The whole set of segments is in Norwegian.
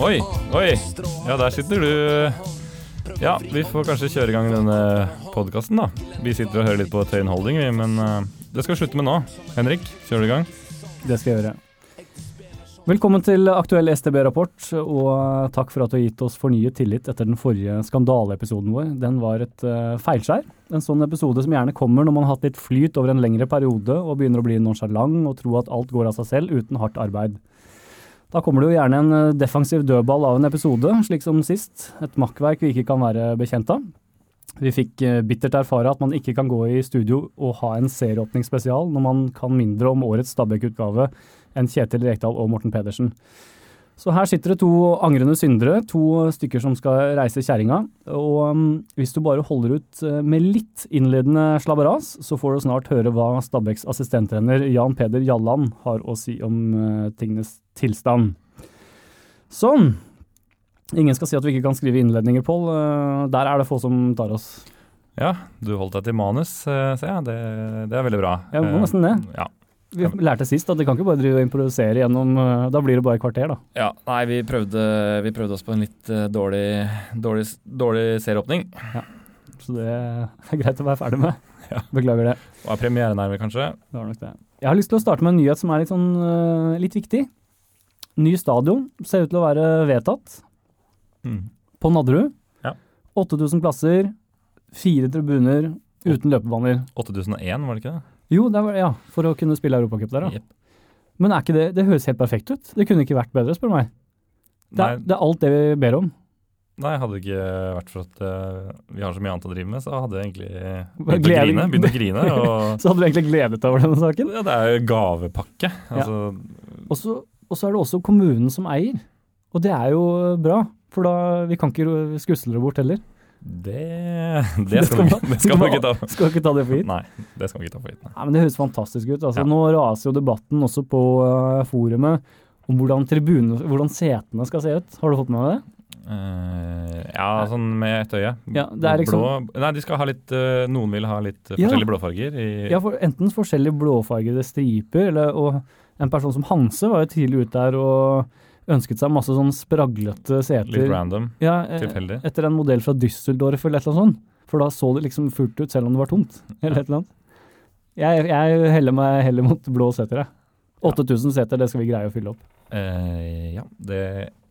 Oi, oi. Ja, der sitter du. Ja, vi får kanskje kjøre i gang denne podkasten, da. Vi sitter og hører litt på Tøyen Holding, vi, men eh, det skal vi slutte med nå. Henrik, kjører du i gang? Det skal jeg gjøre. Velkommen til aktuell STB-rapport, og takk for at du har gitt oss fornyet tillit etter den forrige skandaleepisoden vår. Den var et uh, feilskjær. En sånn episode som gjerne kommer når man har hatt litt flyt over en lengre periode og begynner å bli nonsjalant og tro at alt går av seg selv uten hardt arbeid. Da kommer det jo gjerne en eh, defensiv dødball av en episode, slik som sist. Et makkverk vi ikke kan være bekjent av. Vi fikk eh, bittert erfare at man ikke kan gå i studio og ha en serieåpningsspesial når man kan mindre om årets Stabæk-utgave enn Kjetil Rekdal og Morten Pedersen. Så her sitter det to angrende syndere, to stykker som skal reise kjerringa. Og um, hvis du bare holder ut uh, med litt innledende slabberas, så får du snart høre hva Stabæks assistenttrener Jan Peder Jalland har å si om uh, tingenes tilstand. Sånn. Ingen skal si at vi ikke kan skrive innledninger, Pål. Uh, der er det få som tar oss. Ja, du holdt deg til manus, ser jeg. Det, det er veldig bra. Ja, nesten det. Ja. Vi lærte sist at de kan ikke bare drive og improvisere gjennom Da blir det bare et kvarter, da. Ja, nei, vi prøvde, vi prøvde oss på en litt uh, dårlig, dårlig, dårlig serieåpning. Ja, så det er greit å være ferdig med. Ja. Beklager det. Og er premierenærme, kanskje? Det var nok det. Jeg har lyst til å starte med en nyhet som er litt, sånn, uh, litt viktig. Ny stadion ser ut til å være vedtatt. Mm. På Nadderud. Ja. 8000 plasser, fire tribuner, uten løpebaner. 8001, var det ikke det? Jo, det var, ja, for å kunne spille Europacup der, da. Yep. Men er ikke det, det høres helt perfekt ut. Det kunne ikke vært bedre, spør du meg. Det er, det er, alt det vi ber om. Nei, hadde det ikke vært for at uh, vi har så mye annet å drive med, så hadde jeg egentlig begynt å grine. Begynt å grine og... så hadde du egentlig gledet deg over denne saken? Ja, det er jo gavepakke. Altså... Ja. Og så er det også kommunen som eier. Og det er jo bra, for da vi kan ikke skusle det bort heller. Det, det, skal, vi, det skal, vi ikke ta Skal ikke ta det for gitt? Nei, det skal vi ikke ta for gitt. Nei. Nei men Det høres fantastisk ut. Altså, ja. Nå raser jo debatten også på uh, forumet om hvordan, tribune, hvordan setene skal se ut. Har du fått med deg det? Uh, ja, sånn med ett øye. Ja, liksom, Blå Nei, de skal ha litt uh, Noen vil ha litt forskjellige ja, blåfarger. I, ja, for enten forskjellige blåfargede striper, eller, og en person som Hanse var jo tidlig ute der og ønsket seg masse sånn spraglete seter. Litt random. Ja, eh, tilfeldig. Etter en modell fra Düsseldorf eller et eller annet sånt. For da så det liksom fullt ut, selv om det var tomt. eller et eller annet. Jeg, jeg heller meg heller mot blå seter, jeg. 8000 ja. seter, det skal vi greie å fylle opp. Eh, ja, det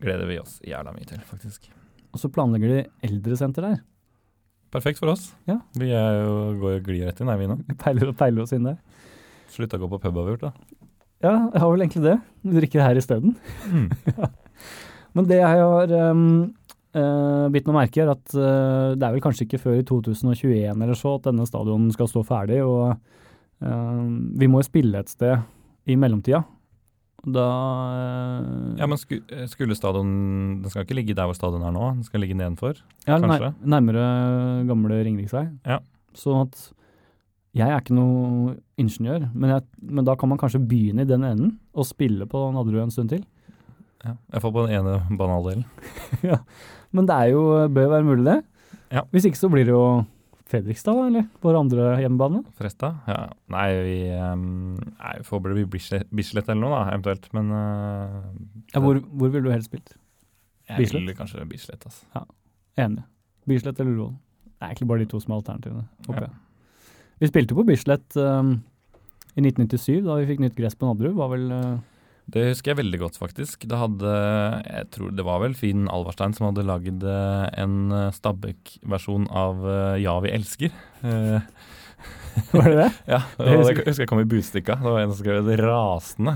gleder vi oss jævla mye til, faktisk. Og så planlegger de eldresenter der. Perfekt for oss. Ja. Vi er jo, går jo glir rett inn, er vi nå? Peiler, peiler oss inn der. Slutta å gå på pub, har vi gjort, da. Ja, jeg har vel egentlig det. Drikke her isteden. Mm. ja. Men det jeg har um, uh, bitt meg merke, er at uh, det er vel kanskje ikke før i 2021 eller så at denne stadion skal stå ferdig. Og uh, vi må jo spille et sted i mellomtida. Da Ja, men sku, skulle stadion Den skal ikke ligge der hvor stadion er nå, den skal ligge nedenfor? Ja, kanskje? nærmere gamle Ringeriksvei. Ja. Sånn at jeg er ikke noe ingeniør, men, jeg, men, da kan man kanskje begynne i den enden og spille på Nadderud en stund til. Ja, får på den ene banaldelen. ja, men det er jo, bør være mulig, det. Ja. Hvis ikke så blir det jo Fredrikstad, eller vår andre hjemmebane. Fresta? Ja. Nei, vi um, nei, får bli Bislett eller noe, da, eventuelt. Men uh, ja, hvor, hvor ville du helst spilt? Jeg ville kanskje Bislett, altså. Ja, Enig. Bislett eller Ullevål. Det er egentlig bare de to som er alternativene, håper jeg. Vi spilte på Bislett um, i 1997, da vi fikk nytt gress på Nadderud. Var vel uh... Det husker jeg veldig godt, faktisk. Det hadde Jeg tror det var vel Finn Alvarstein som hadde lagd uh, en uh, Stabæk-versjon av Ja, vi elsker. var det det? ja. Det, det, jeg husker jeg kom i Budstikka. Det var en som skrev et rasende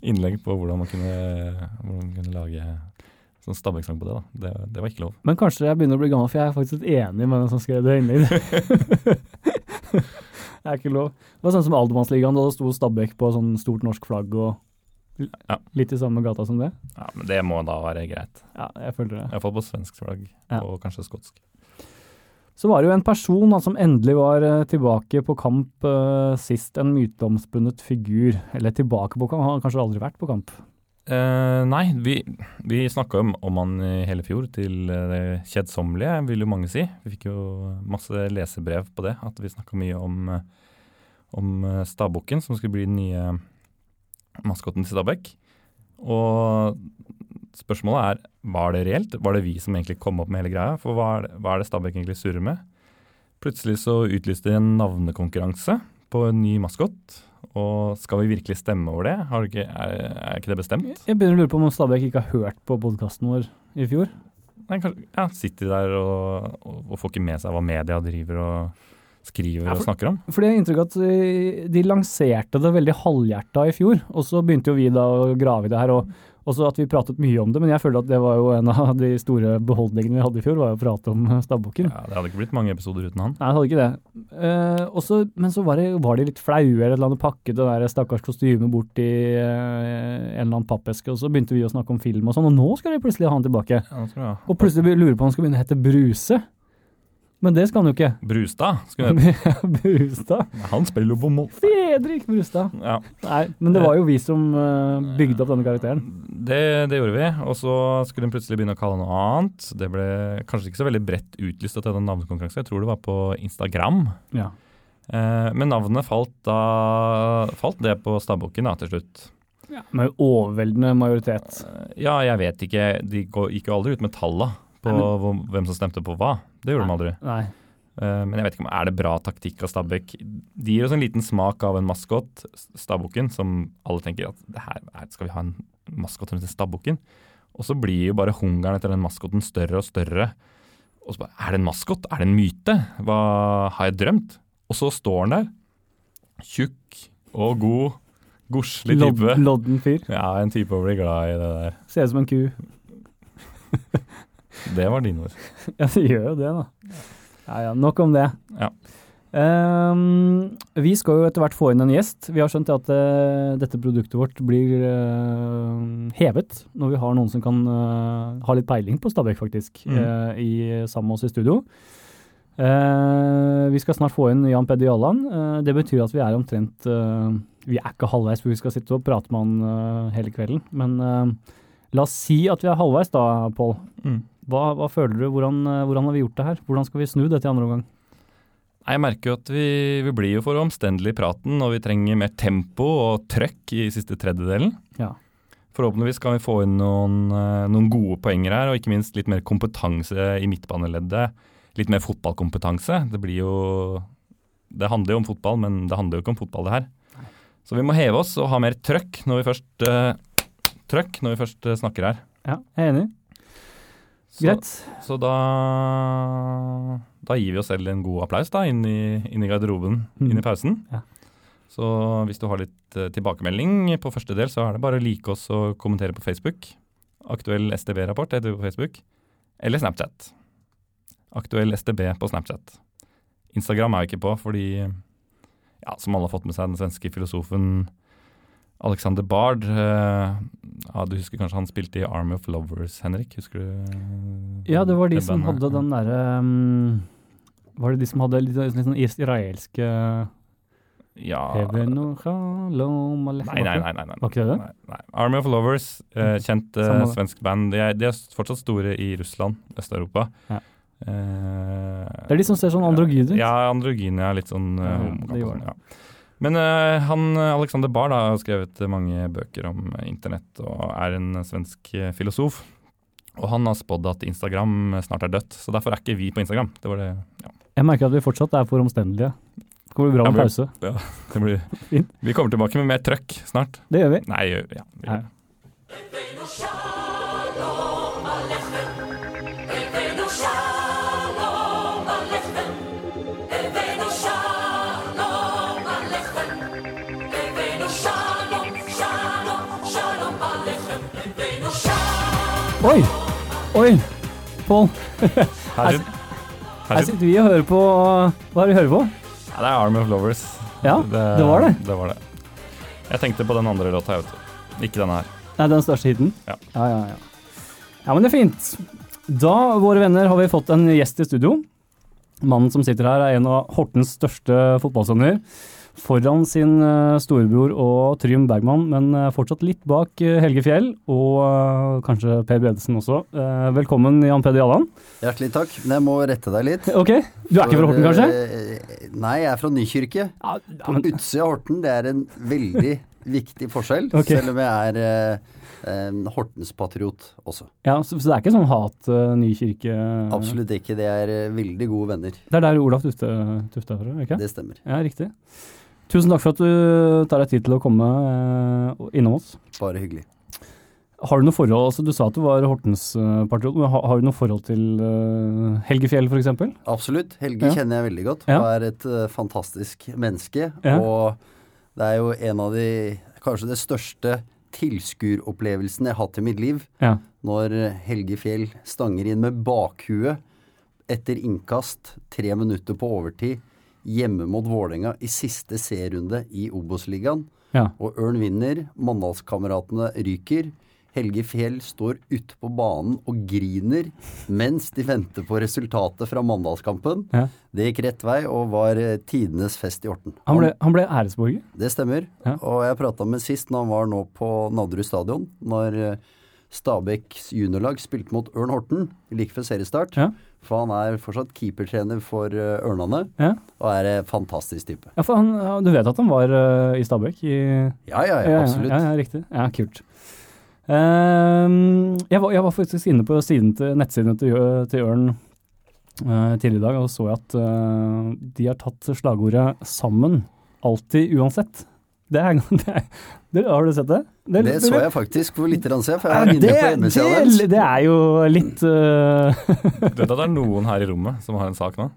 innlegg på hvordan man kunne, hvordan man kunne lage sånn Stabæk-sang på det. da. Det, det, var ikke lov. Men kanskje jeg begynner å bli gammel, for jeg er faktisk litt enig med den som skrev det innlegget. det er ikke lov. Det var sånn som Aldermannsligaen, da det sto Stabæk på sånn stort norsk flagg og ja. litt i samme gata som det. Ja, Men det må da være greit. Ja, jeg føler det. Iallfall på svensk flagg, ja. og kanskje skotsk. Så var det jo en person da, som endelig var uh, tilbake på kamp uh, sist. En myteomspunnet figur. Eller tilbake på kamp, han har kanskje aldri vært på kamp. Uh, nei, vi, vi snakka om, om han i hele fjor til det uh, kjedsommelige, vil jo mange si. Vi fikk jo masse lesebrev på det, at vi snakka mye om, om uh, Stabbukken, som skulle bli den nye maskotten til Stabæk. Og spørsmålet er var det reelt? Var det vi som egentlig kom opp med hele greia? For hva er det, hva er det Stabæk egentlig surrer med? Plutselig så utlyste de en navnekonkurranse på en ny maskot. Og skal vi virkelig stemme over det? Har ikke, er, er ikke det bestemt? Jeg begynner å lure på om Stabæk ikke har hørt på podkasten vår i fjor. Nei, kanskje, ja, sitter de der og, og, og får ikke med seg hva media driver og skriver Ja, for- og snakker om? For det er inntrykk at eh, de lanserte det veldig halvhjerta i fjor, og så begynte jo vi da å grave i det her. og også at vi pratet mye om det, men jeg føler at det var jo en av de store beholdningene vi hadde i fjor, var å prate om stabbukken. Ja, Det hadde ikke blitt mange episoder uten han. Nei, det hadde ikke det. Eh, også, men så var, det, var de litt flaue eller et eller annet pakket det der stakkars kostymet bort i eh, en eller annen pappeske, og så begynte vi å snakke om film og sånn, og nå skal de plutselig ha han tilbake. Ja. Og plutselig lurer på om han skal begynne å hete Bruse. Men det skal han jo ikke. Brustad skulle det hete. Brustad. Han spiller jo på mål. Fredrik Brustad. Ja, Nei, men det var jo vi som eh, bygde opp denne karakteren. det, det gjorde vi. Og så skulle hun plutselig begynne å kalle noe annet. Det ble kanskje ikke så veldig bredt utlyst til den navnekonkurransen. Jeg tror det var på Instagram. Ja. Eh, men navnet falt da Falt det på stabbukken da, til slutt. Ja, Med overveldende majoritet. Eh, Ja, jeg vet ikke. De gikk jo aldri ut med talla på Nei, men- hvem som stemte på hva. Det gjorde de aldri. Nei. Eh, Men jeg vet ikke om er det bra taktikk av Stabæk. De gir oss en liten smak av en maskot, Stabbukken, som alle tenker at det her er, skal vi ha en maskot heter Stabbukken? Og så blir jo bare hungeren etter den maskoten større og større. Og så bare, er det en maskot? Er det en myte? Hva har jeg drømt? Og så står han der, tjukk og god, godslig type. lodden fyr. Ja, en type å bli glad i det der. Ser ut som en ku. Det var dine ord. Ja, det gjør jo det, da. Ja ja, nok om det. Ja. Um, vi skal jo etter hvert få inn en gjest. Vi har skjønt at uh, dette produktet vårt blir uh, hevet når vi har noen som kan uh, ha litt peiling på Stabæk, faktisk, Mm. i, sammen med oss i studio. Vi skal snart få inn Jan Peder Jalland. Det betyr at vi er omtrent Vi er ikke halvveis, for vi skal sitte og prate med han hele kvelden. Men la oss si at vi er halvveis da, Pål. Mm. Hva, hva føler du? Hvordan, eh, hvordan har vi gjort det her? Hvordan skal vi snu dette i andre omgang? Jeg merker jo at vi, vi blir jo for omstendelige i praten, og vi trenger mer tempo og trøkk i siste tredjedelen. Ja. Forhåpentligvis kan vi få inn noen, eh, noen gode poenger her, og ikke minst litt mer kompetanse i midtbaneleddet. Litt mer fotballkompetanse. Det blir jo Det handler jo om fotball, men det handler jo ikke om fotball, det her. Så vi må heve oss og ha mer trøkk når vi først uh, Trøkk når vi først snakker her. Ja, jeg er enig. Så, Greit. Så da Da gir vi oss selv en god applaus da, inn i, inn i garderoben, Mm. inn i pausen. Ja. Så hvis du har litt uh, tilbakemelding på første del, så er det bare å like oss og kommentere på Facebook. Aktuell STB-rapport heter vi på Facebook. Eller Snapchat. Aktuell STB på Snapchat. Instagram er vi ikke på, fordi, ja, som alle har fått med seg, den svenske filosofen Alexander Bard eh, ja, Du husker kanskje han spilte i Army of Lovers, Henrik? Husker du? Ja, det var de det som bandet? hadde den derre um, Var det de som hadde litt, litt sånn israelske Ja Nei, nei, nei. nei, Var ikke det det? Army of Lovers, eh, kjent eh, svensk band. De er, de er fortsatt store i Russland, Øst-Europa. Ja. Eh, Det er de som ser sånn androgyne ut. Ja, androgyne er litt sånn uh, Ja, ja. Men uh, han, Alexander Bahr da, har skrevet mange bøker om eh, internett og er en svensk eh, filosof. Og han har spådd at Instagram snart er dødt, så derfor er ikke vi på Instagram. Det var det, ja. Jeg merker at vi fortsatt er for omstendelige. Det kommer bra med Ja, pause. det blir, Vi kommer tilbake med mer trøkk snart. Det gjør vi. Nei, ja, vi gjør Oi! Oi! Pål, Her Her- sitter, vi og hører på Hva er det vi hører på? ja, det er Army of Lovers. Ja, det var det. Det var det. Jeg tenkte på den andre låta, jeg vet du. Ikke denne her. Nei, den største hiten? Ja. ja, ja. Ja, ja men det er fint. Da, våre venner, har vi fått en gjest i studio. Mannen som sitter her er en av Hortens største fotballsønner. Foran sin eh, storebror og Trym Bergman, men eh, fortsatt litt bak eh, Helge Fjell og kanskje Per Bredesen også. Velkommen, Jan Peder Jalland. Hjertelig takk, men jeg må rette deg litt. Ok, du er ikke fra Horten, kanskje? Nei, jeg er fra Nykirke. Ja, men... På utsida av Horten, det er en veldig viktig forskjell. okay. Selv om jeg er eh, Eh, Hortens-patriot også. Ja, så, så det er ikke sånn hat uh, ny kirke Absolutt ikke. Det er uh, veldig gode venner. Det er der Olaf Tufte, Tufte er fra, ikke Det stemmer. Ja, riktig. Tusen takk for at du tar deg tid til å komme uh, innom oss. Bare hyggelig. Har du noe forhold, altså Du sa at du var Hortens-patriot, men har, har, du noe forhold til uh, Helge Fjell f.eks.? Absolutt. Helge Ja. kjenner jeg veldig godt. Ja. Er et uh, fantastisk menneske. Ja. Og det er jo en av de Kanskje det største tilskueropplevelsene jeg har hatt i mitt liv. Ja. Når Helge Fjell stanger inn med bakhuet etter innkast, tre minutter på overtid, hjemme mot Vålerenga i siste C-runde i Obos-ligaen. ja. Og Ørn vinner, Mandalskameratene ryker. Helge Fjell står ute på banen og griner mens de venter på resultatet fra Mandalskampen. Ja. Det gikk rett vei og var eh, tidenes fest i Horten. Han, ble, han ble æresborger. Det stemmer. Ja. Og jeg prata med sist når han var nå på Nadderud stadion. Når eh, Stabæks juniorlag spilte mot Ørn Horten like før seriestart. Ja. For han er fortsatt keepertrener for eh, Ørnane Ja. og er en fantastisk type. ja, for han, Du vet at han var uh, i Stabæk? I, Ja, ja, ja, absolutt. Ja, ja, riktig. Ja, kult. Ehm, jeg, var, jeg var faktisk inne på siden til, nettsiden til, til Ørn uh, tidligere i dag, og så jeg at uh, de har tatt slagordet 'sammen, alltid, uansett'. Det er, det er, det, har du sett det? Det så jeg faktisk for litt siden for jeg er Ja, inne på det, hjemmesida deres. det, det er jo litt uh... Du vet at det er noen her i rommet som har en sak nå?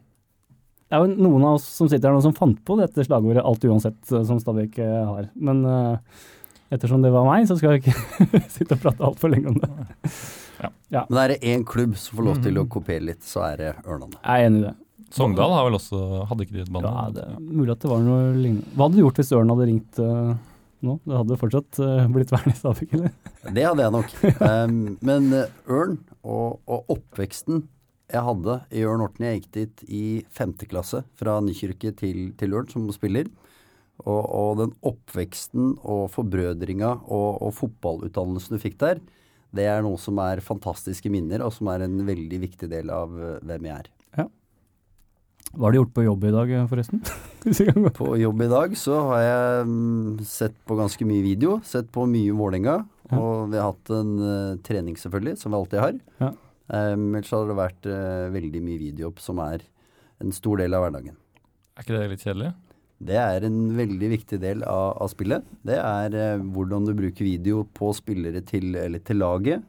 Det er jo noen av oss som sitter her nå som fant på dette slagordet 'alt uansett', eh, som Stabæk eh, har. Men uh, ettersom det var meg, så skal jeg ikke sitte og prate altfor lenge om det. Men er det én klubb som får lov til Mhm. å kopiere litt, så er det Ørnane. Jeg er enig i det. Sogndal har vel også Hadde ikke de et band? Ja, det er mulig at det var noe lignende. Hva hadde du gjort hvis Ørn hadde ringt uh, nå? Det hadde fortsatt uh, blitt vern i Stabæk, eller? Det hadde jeg nok. Um, men eh, Ørn og, og oppveksten jeg hadde i Ørn Horten Jeg gikk dit i femte klasse, fra Nykirke til, til Ørn som spiller. Og, og den oppveksten og forbrødringa og, og fotballutdannelsen du fikk der, det er noe som er fantastiske minner, og som er en veldig viktig del av hvem jeg er. Hva har du gjort på jobb i dag, forresten? På jobb i dag så har jeg mm, sett på ganske mye video, sett på mye Vålerenga. Ja. Og vi har hatt en uh, trening selvfølgelig, som vi alltid har. Ja. Um, ellers har det vært uh, veldig mye video som er en stor del av hverdagen. Er ikke det litt kjedelig? Det er en veldig viktig del av, av spillet. Det er eh, hvordan du bruker video på spillere til, eller til laget.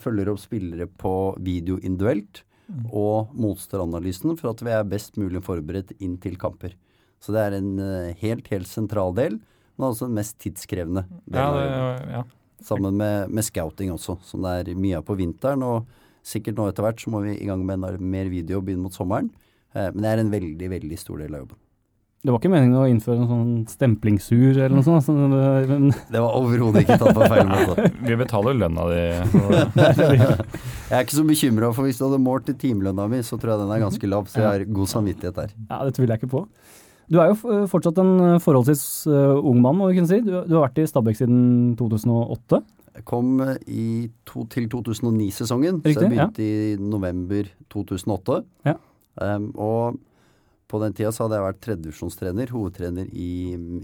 Følger opp spillere på video individuelt. Og motstanderanalysen for at vi er best mulig forberedt inn til kamper. Så det er en eh, helt, helt sentral del, men også den mest tidskrevende delen. Ja, det, ja. Sammen med, med scouting også, som det er mye av på vinteren. Og sikkert nå etter hvert så må vi i gang med en mer video inn mot sommeren. Eh, men det er en veldig, veldig stor del av jobben. Det var ikke meningen å innføre en sånn stemplingsur eller noe sånt? sånn, men Det var overhodet ikke tatt på feil måte. Vi betaler lønna di. Jeg er ikke så bekymra, for hvis du hadde målt timelønna mi, så tror jeg den er ganske lav, så jeg har god samvittighet der. Ja, det tviler jeg ikke på. Du er jo fortsatt en eh, forholdsvis eh, ung mann, må vi kunne si. Du, du har vært i Stabæk siden 2008. Jeg kom eh, i to, til 2009-sesongen, så jeg begynte i november 2008. Ja. Um, og på den tida så hadde jeg vært tredjevisjonstrener, hovedtrener i,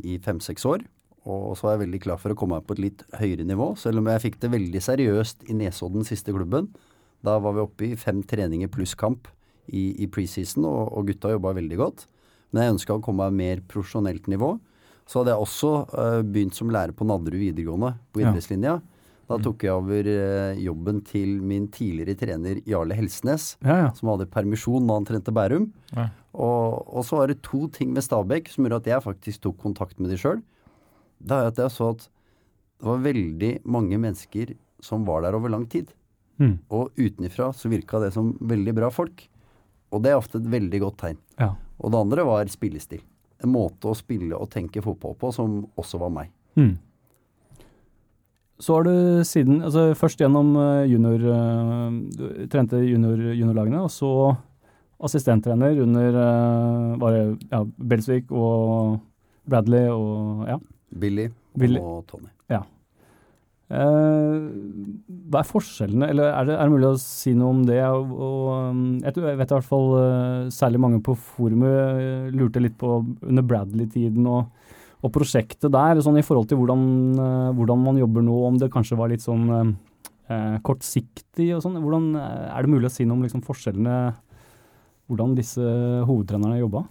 i fem-seks år. Og så var jeg veldig klar for å komme meg på et litt høyere nivå, selv om jeg fikk det veldig seriøst i Nesodden, siste klubben. Da var vi oppe i fem treninger pluss kamp i, i preseason, og, og gutta jobba veldig godt. Men jeg ønska å komme meg mer profesjonelt nivå. Så hadde jeg også uh, begynt som lærer på Nadderud videregående på Ja. Da tok jeg over eh, jobben til min tidligere trener Jarle Helsnes, Ja, ja. som hadde permisjon da han trente Bærum. Ja. Og, og så var det to ting med Stabæk som gjorde at jeg faktisk tok kontakt med de sjøl. Det er at jeg så at det var veldig mange mennesker som var der over lang tid. Mm. Og utenifra så virka det som veldig bra folk. Og det er ofte et veldig godt tegn. ja. Og det andre var spillestil. En måte å spille og tenke fotball på som også var meg. Mm. Så har du siden, altså først gjennom eh, junior, eh, du trente junior, juniorlagene, og så assistenttrener under eh, var det, ja, Belsvik og Bradley og ja. Billy, Billy. og Tony. Eh, hva er forskjellene, eller er det, er det mulig å si noe om det? Og, og, jeg, tror, jeg vet i hvert fall særlig mange på forumet lurte litt på under Bradley-tiden og, og prosjektet der, sånn i forhold til hvordan, eh, hvordan, man jobber nå, om det kanskje var litt sånn eh, kortsiktig og sånn. Hvordan eh, Er det mulig å si noe om liksom, forskjellene, hvordan disse hovedtrenerne jobba?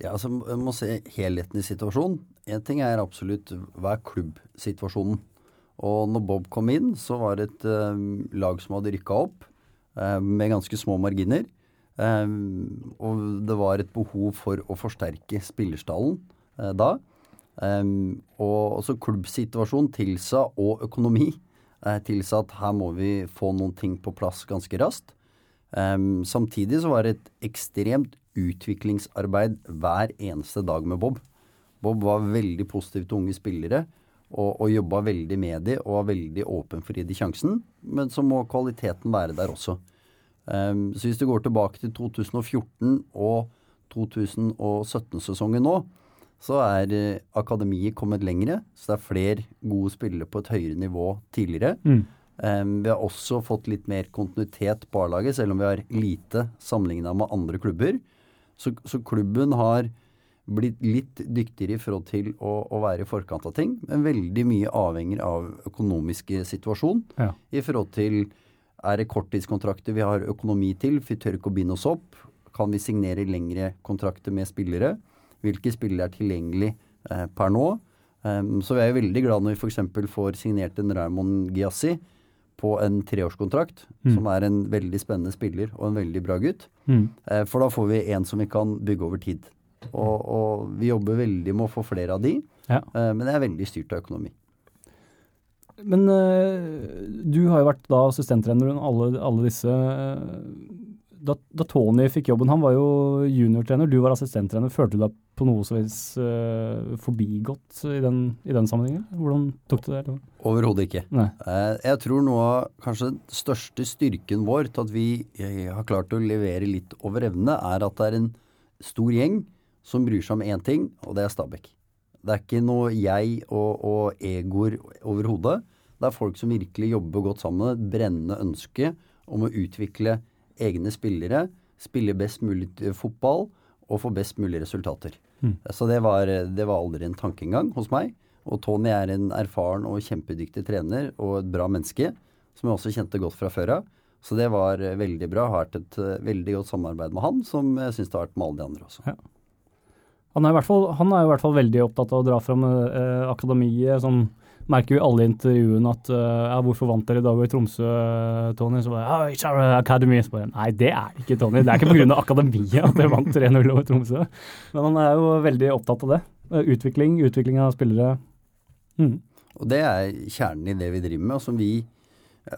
Ja, altså, Man må se helheten i situasjonen. Én ting er absolutt hva er klubbsituasjonen. Og når Bob kom inn, så var det et uh, lag som hadde rykka opp uh, med ganske små marginer. Um, og det var et behov for å forsterke spillerstallen da. Um, og også klubbsituasjonen tilsa, og økonomi, eh, tilsa at her må vi få noen ting på plass ganske raskt. Um, samtidig så var det et ekstremt utviklingsarbeid hver eneste dag med Bob. Bob var veldig positiv til unge spillere og, og jobba veldig med de og var veldig åpen for å gi de sjansen. Men så må kvaliteten være der også. Um, så hvis du går tilbake til 2014 og 2017-sesongen nå, så er uh, akademiet kommet lengre. Så det er flere gode spillere på et høyere nivå tidligere. Mm. Um, vi har også fått litt mer kontinuitet på A-laget, selv om vi har lite sammenligna med andre klubber. Så, så, klubben har blitt litt dyktigere i forhold til å, å, være i forkant av ting, men veldig mye avhenger av økonomiske situasjon ja. i forhold til er det korttidskontrakter vi har økonomi til? Vi tør ikke å binde oss opp. Kan vi signere lengre kontrakter med spillere? Hvilke spillere er tilgjengelig eh, per nå? Um, så vi er jo veldig glad når vi f.eks. får signert en Raymond Giassi på en treårskontrakt, mm. som er en veldig spennende spiller og en veldig bra gutt. Mm. Eh, for da får vi en som vi kan bygge over tid. Og, og vi jobber veldig med å få flere av de, ja. eh, men det er veldig styrt av økonomi. Men uh, du har jo vært da assistenttrener under alle, alle disse uh, da, da, Tony fikk jobben, han var jo juniortrener, du var assistenttrener. Følte du deg på noe som helst uh, forbigått i den, i den, sammenhengen? Hvordan tok du det? Overhodet ikke. jeg tror noe av kanskje den største styrken vår til at vi har klart å levere litt over evne, er at det er en stor gjeng som bryr seg om én ting, og det er Stabæk. Det er ikke noe jeg og, og egoer overhodet. Det er folk som virkelig jobber godt sammen. Et brennende ønske om å utvikle egne spillere, spille best mulig fotball og få best mulig resultater. Mm. Så det var, det var aldri en tankegang hos meg. Og Tony er en erfaren og kjempedyktig trener og et bra menneske, som jeg også kjente godt fra før av. Så det var veldig bra. Har hatt et veldig godt samarbeid med han, som jeg syns det har vært med alle de andre også. Ja. Han er, fall, han er, i hvert fall veldig opptatt av å dra fram eh, akademiet. sånn merker vi alle i intervjuene at uh, ja, 'Hvorfor vant dere i dag i Tromsø, Tony?' Så bare oh, Academy. Så bare, Nei, det er det ikke, Tony. Det er ikke pga. akademiet at dere vant 3-0 over Tromsø. Men han er jo veldig opptatt av det. Utvikling, utvikling av spillere. Mm. Og det er kjernen i det vi driver med. og som vi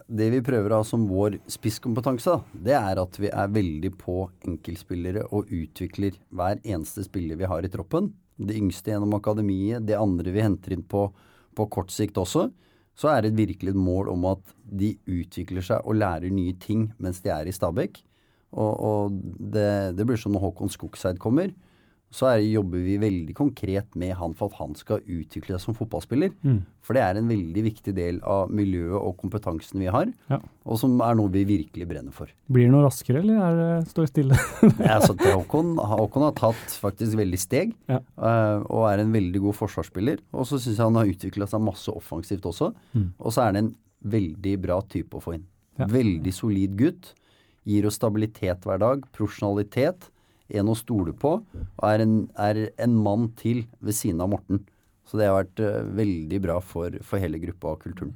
det vi prøver å ha som vår spisskompetanse, det er at vi er veldig på enkeltspillere og utvikler hver eneste spiller vi har i troppen. Det yngste gjennom akademiet, det andre vi henter inn på, på kort sikt også. Så er det virkelig et mål om at de utvikler seg og lærer nye ting mens de er i Stabekk. Og, og det, det, blir som når Håkon Skogseid kommer så er, jobber vi veldig konkret med han for at han skal utvikle seg som fotballspiller. Mm. For det er en veldig viktig del av miljøet og kompetansen vi har, ja. og som er noe vi virkelig brenner for. Blir det noe raskere, eller er det, står det stille? ja, så Håkon, Håkon, har tatt faktisk veldig steg, ja. uh, og er en veldig god forsvarsspiller. Og så syns jeg han har utvikla seg masse offensivt også. Mm. Og så er han en veldig bra type å få inn. Veldig solid gutt. Gir oss stabilitet hver dag, profesjonalitet en å stole på, og er en, er en, mann til ved siden av Morten. Så det har vært uh, veldig bra for, for, hele gruppa og kulturen.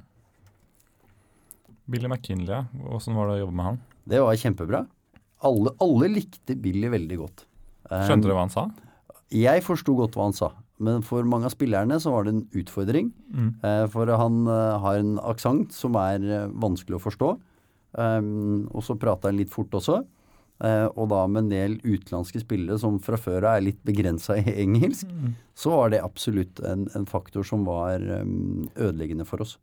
Billy McKinley, åssen var det å jobbe med han? Det var kjempebra. Alle, alle likte Billy veldig godt. Skjønte um, du hva han sa? Jeg forsto godt hva han sa. Men for mange av spillerne så var det en utfordring. Mm. Uh, for han uh, har en aksent som er vanskelig å forstå. Um, og så prata han litt fort også. Uh, og da med en del utenlandske spillere som fra før av er litt begrensa i engelsk, mm. så var det absolutt en, en faktor som var um, ødeleggende for oss.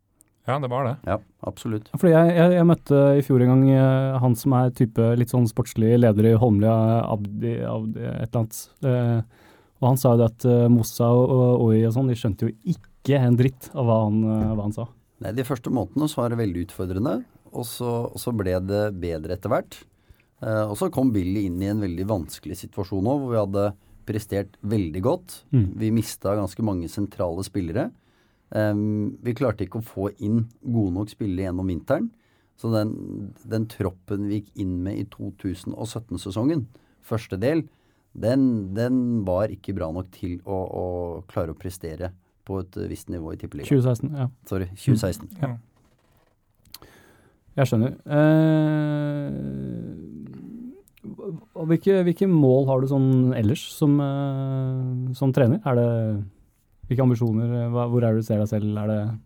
Ja, det var det. Ja, absolutt. Fordi jeg, jeg, jeg møtte i fjor en gang uh, han som er type litt sånn sportslig leder i Holmlia, Abdi, Abdi et eller annet. Eh, og han sa jo det at Mossa og Oi og sånn, de skjønte jo ikke en dritt av hva han, hva han sa. Nei, de første månedene så var det veldig utfordrende, og så, og så ble det bedre etter hvert. Uh, og så kom Billy inn i en veldig vanskelig situasjon òg, hvor vi hadde prestert veldig godt. Mm. Vi mista ganske mange sentrale spillere. Em, vi klarte ikke å få inn gode nok spillere gjennom vinteren. Så den, den troppen vi gikk inn med i 2017-sesongen, første del, den, den var ikke bra nok til å, å klare å prestere på et eh, visst nivå i Tippeligaen. 2016, ja. Sorry, 2016. Ja. Jeg skjønner. Eh, hvilke, hvilke mål har du sånn ellers som, eh, som trener? Er det Hvilke ambisjoner? eh, Hva, hvor er det du ser deg selv? Er det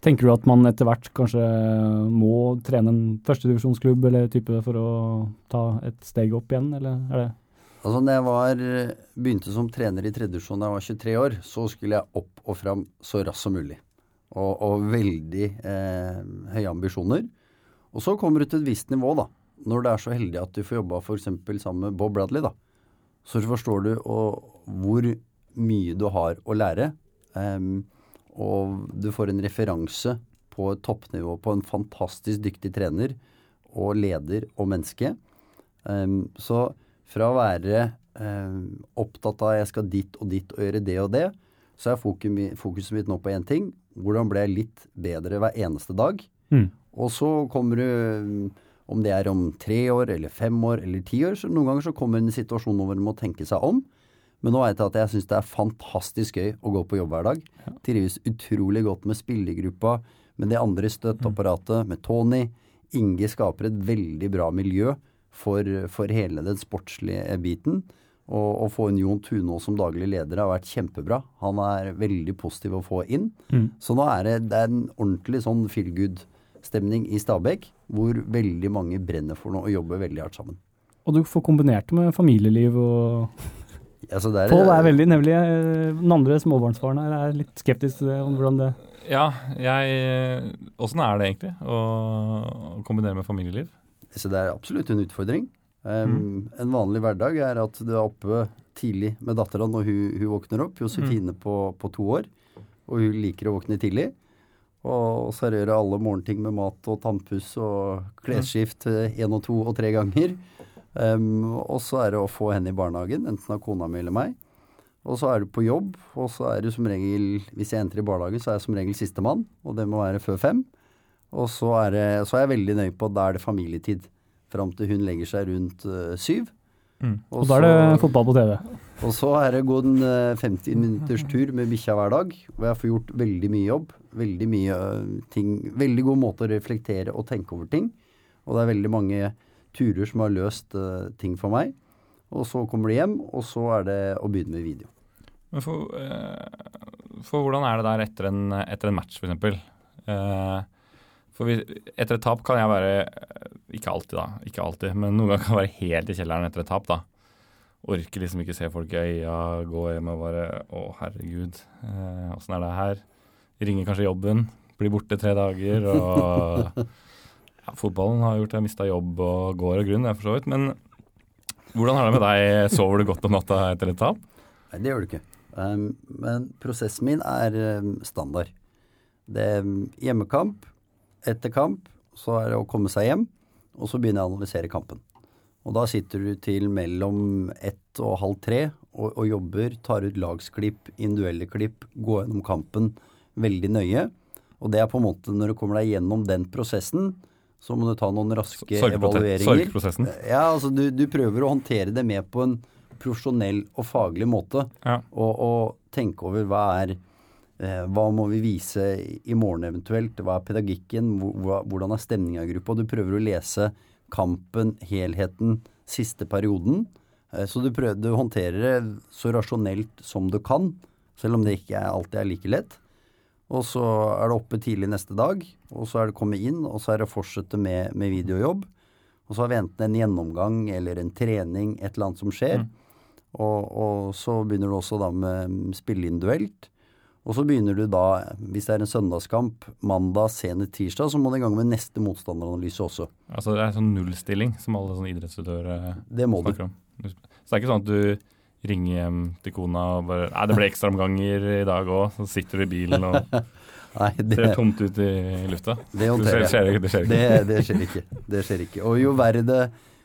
Tenker du at man etter hvert kanskje må trene en førstedivisjonsklubb eller type for å ta et steg opp igjen, eller er det Altså når jeg var, begynte som trener i tredje divisjon da jeg var 23 år, så skulle jeg opp og fram så raskt som mulig. Og, og veldig eh, høye ambisjoner. Og så kommer du til et visst nivå, da. Når du er så heldig at du får jobba f.eks. sammen med Bob Bradley, da. Så forstår du hvor mye du har å lære. Um, og du får en referanse på et toppnivå på en fantastisk dyktig trener og leder og menneske. Um, så fra å være um, opptatt av jeg skal dit og dit og gjøre det og det, så er fokuset mitt nå på én ting. Hvordan ble jeg litt bedre hver eneste dag? Mm. Og så kommer du, mm, om det er om tre år eller fem år eller ti år, så noen ganger så kommer en situasjon hvor man må tenke seg om. Men nå vet jeg at jeg syns det er fantastisk gøy å gå på jobb hver dag. Trives utrolig godt med spillergruppa, med det andre støtteapparatet, med Tony. Inge skaper et veldig bra miljø for, for hele den sportslige biten. Og å få en Jon Tunå som daglig leder har vært kjempebra. Han er veldig positiv å få inn. Mm. Så nå er det, det er en ordentlig sånn feel good-stemning i Stabekk, hvor veldig mange brenner for noe og jobber veldig hardt sammen. Og du får kombinert det med familieliv og Altså, er, Pål er veldig nevlig. eh, Den andre småbarnsfaren her er litt skeptisk til det, om hvordan det Ja, jeg Åssen er det egentlig å å kombinere med familieliv? Så det er absolutt en utfordring. Um, En vanlig hverdag er at du er oppe tidlig med dattera når hun, hun våkner opp. Josefine på, på to år. Og hun liker å våkne tidlig. Og servere alle morgenting med mat og tannpuss og klesskift én og to og tre ganger. Um, og så er det å få henne i barnehagen, enten av kona mi eller meg. Og så er du på jobb, og så er du som regel Hvis jeg entrer i barnehagen, så er jeg som regel sistemann, og det må være før fem. Og så er, det, så er jeg veldig nøye på at da er det familietid. Fram til hun legger seg rundt uh, syv. Mm. Og da er det fotball på TV. Og så er det gått en øh, 50 minutters tur med bikkja hver dag. Hvor jeg får gjort veldig mye jobb. Veldig mye øh, ting Veldig god måte å reflektere og tenke over ting. Og det er veldig mange turer som har løst uh, ting for meg. Og så kommer de hjem, og så er det å begynne med video. Men for, uh, for hvordan er det der etter en, etter en match, f.eks.? Uh, for vi, etter et tap kan jeg være eh, Ikke alltid, da. Ikke alltid, men noen ganger kan jeg være helt i kjelleren etter et tap, da. Orker liksom ikke se folk i øya, gå hjem og bare Å, herregud, eh, er det her? Ringer kanskje jobben, blir borte tre dager, og ja, Fotballen har gjort at jeg mista jobb og går og grunn, jeg for så vidt. Men hvordan har det med deg? Sover du godt om natta etter et tap? Nei, det gjør du ikke. Um, men prosessen min er um, standard. Det er hjemmekamp, etter kamp, så er det å komme seg hjem, og så begynner jeg å analysere kampen. Og da sitter du til mellom ett og halv tre og, og jobber, tar ut lagsklipp, individuelle klipp, går gjennom kampen veldig nøye. Og det er på en måte når du kommer deg gjennom den prosessen, så må du ta noen raske evalueringer. Sorgprosessen. Ja, altså du, du prøver å håndtere det med på en profesjonell og faglig måte. Ja. Og, og tenke over hva er eh, Hva må vi vise i morgen eventuelt? Hva er pedagogikken? Hvordan er stemninga i gruppa? Du prøver å lese kampen, helheten, siste perioden. Eh, så du prøver du håndterer det så rasjonelt som du kan, selv om det ikke alltid er like lett. Og så er det oppe tidlig neste dag, og så er det komme inn, og så er det å fortsette med, med videojobb. Og så har vi enten en gjennomgang eller en trening, et eller annet som skjer. Og, og så begynner du også da med spille individuelt. Og så begynner du da, hvis det er en søndagskamp, mandag, senere tirsdag, så må du i gang med neste motstanderanalyse også. Altså Det er sånn nullstilling som alle sånne idrettsutøvere Det må du. snakker om. Så det er ikke sånn at du ringer hjem til kona og bare Nei, det ble ekstraomganger i dag òg. Så sitter du i bilen og Nei, det, ser tomt ut i lufta. det håndterer jeg. skjer, det skjer. Det, det skjer ikke. Det skjer ikke. Og jo verre det,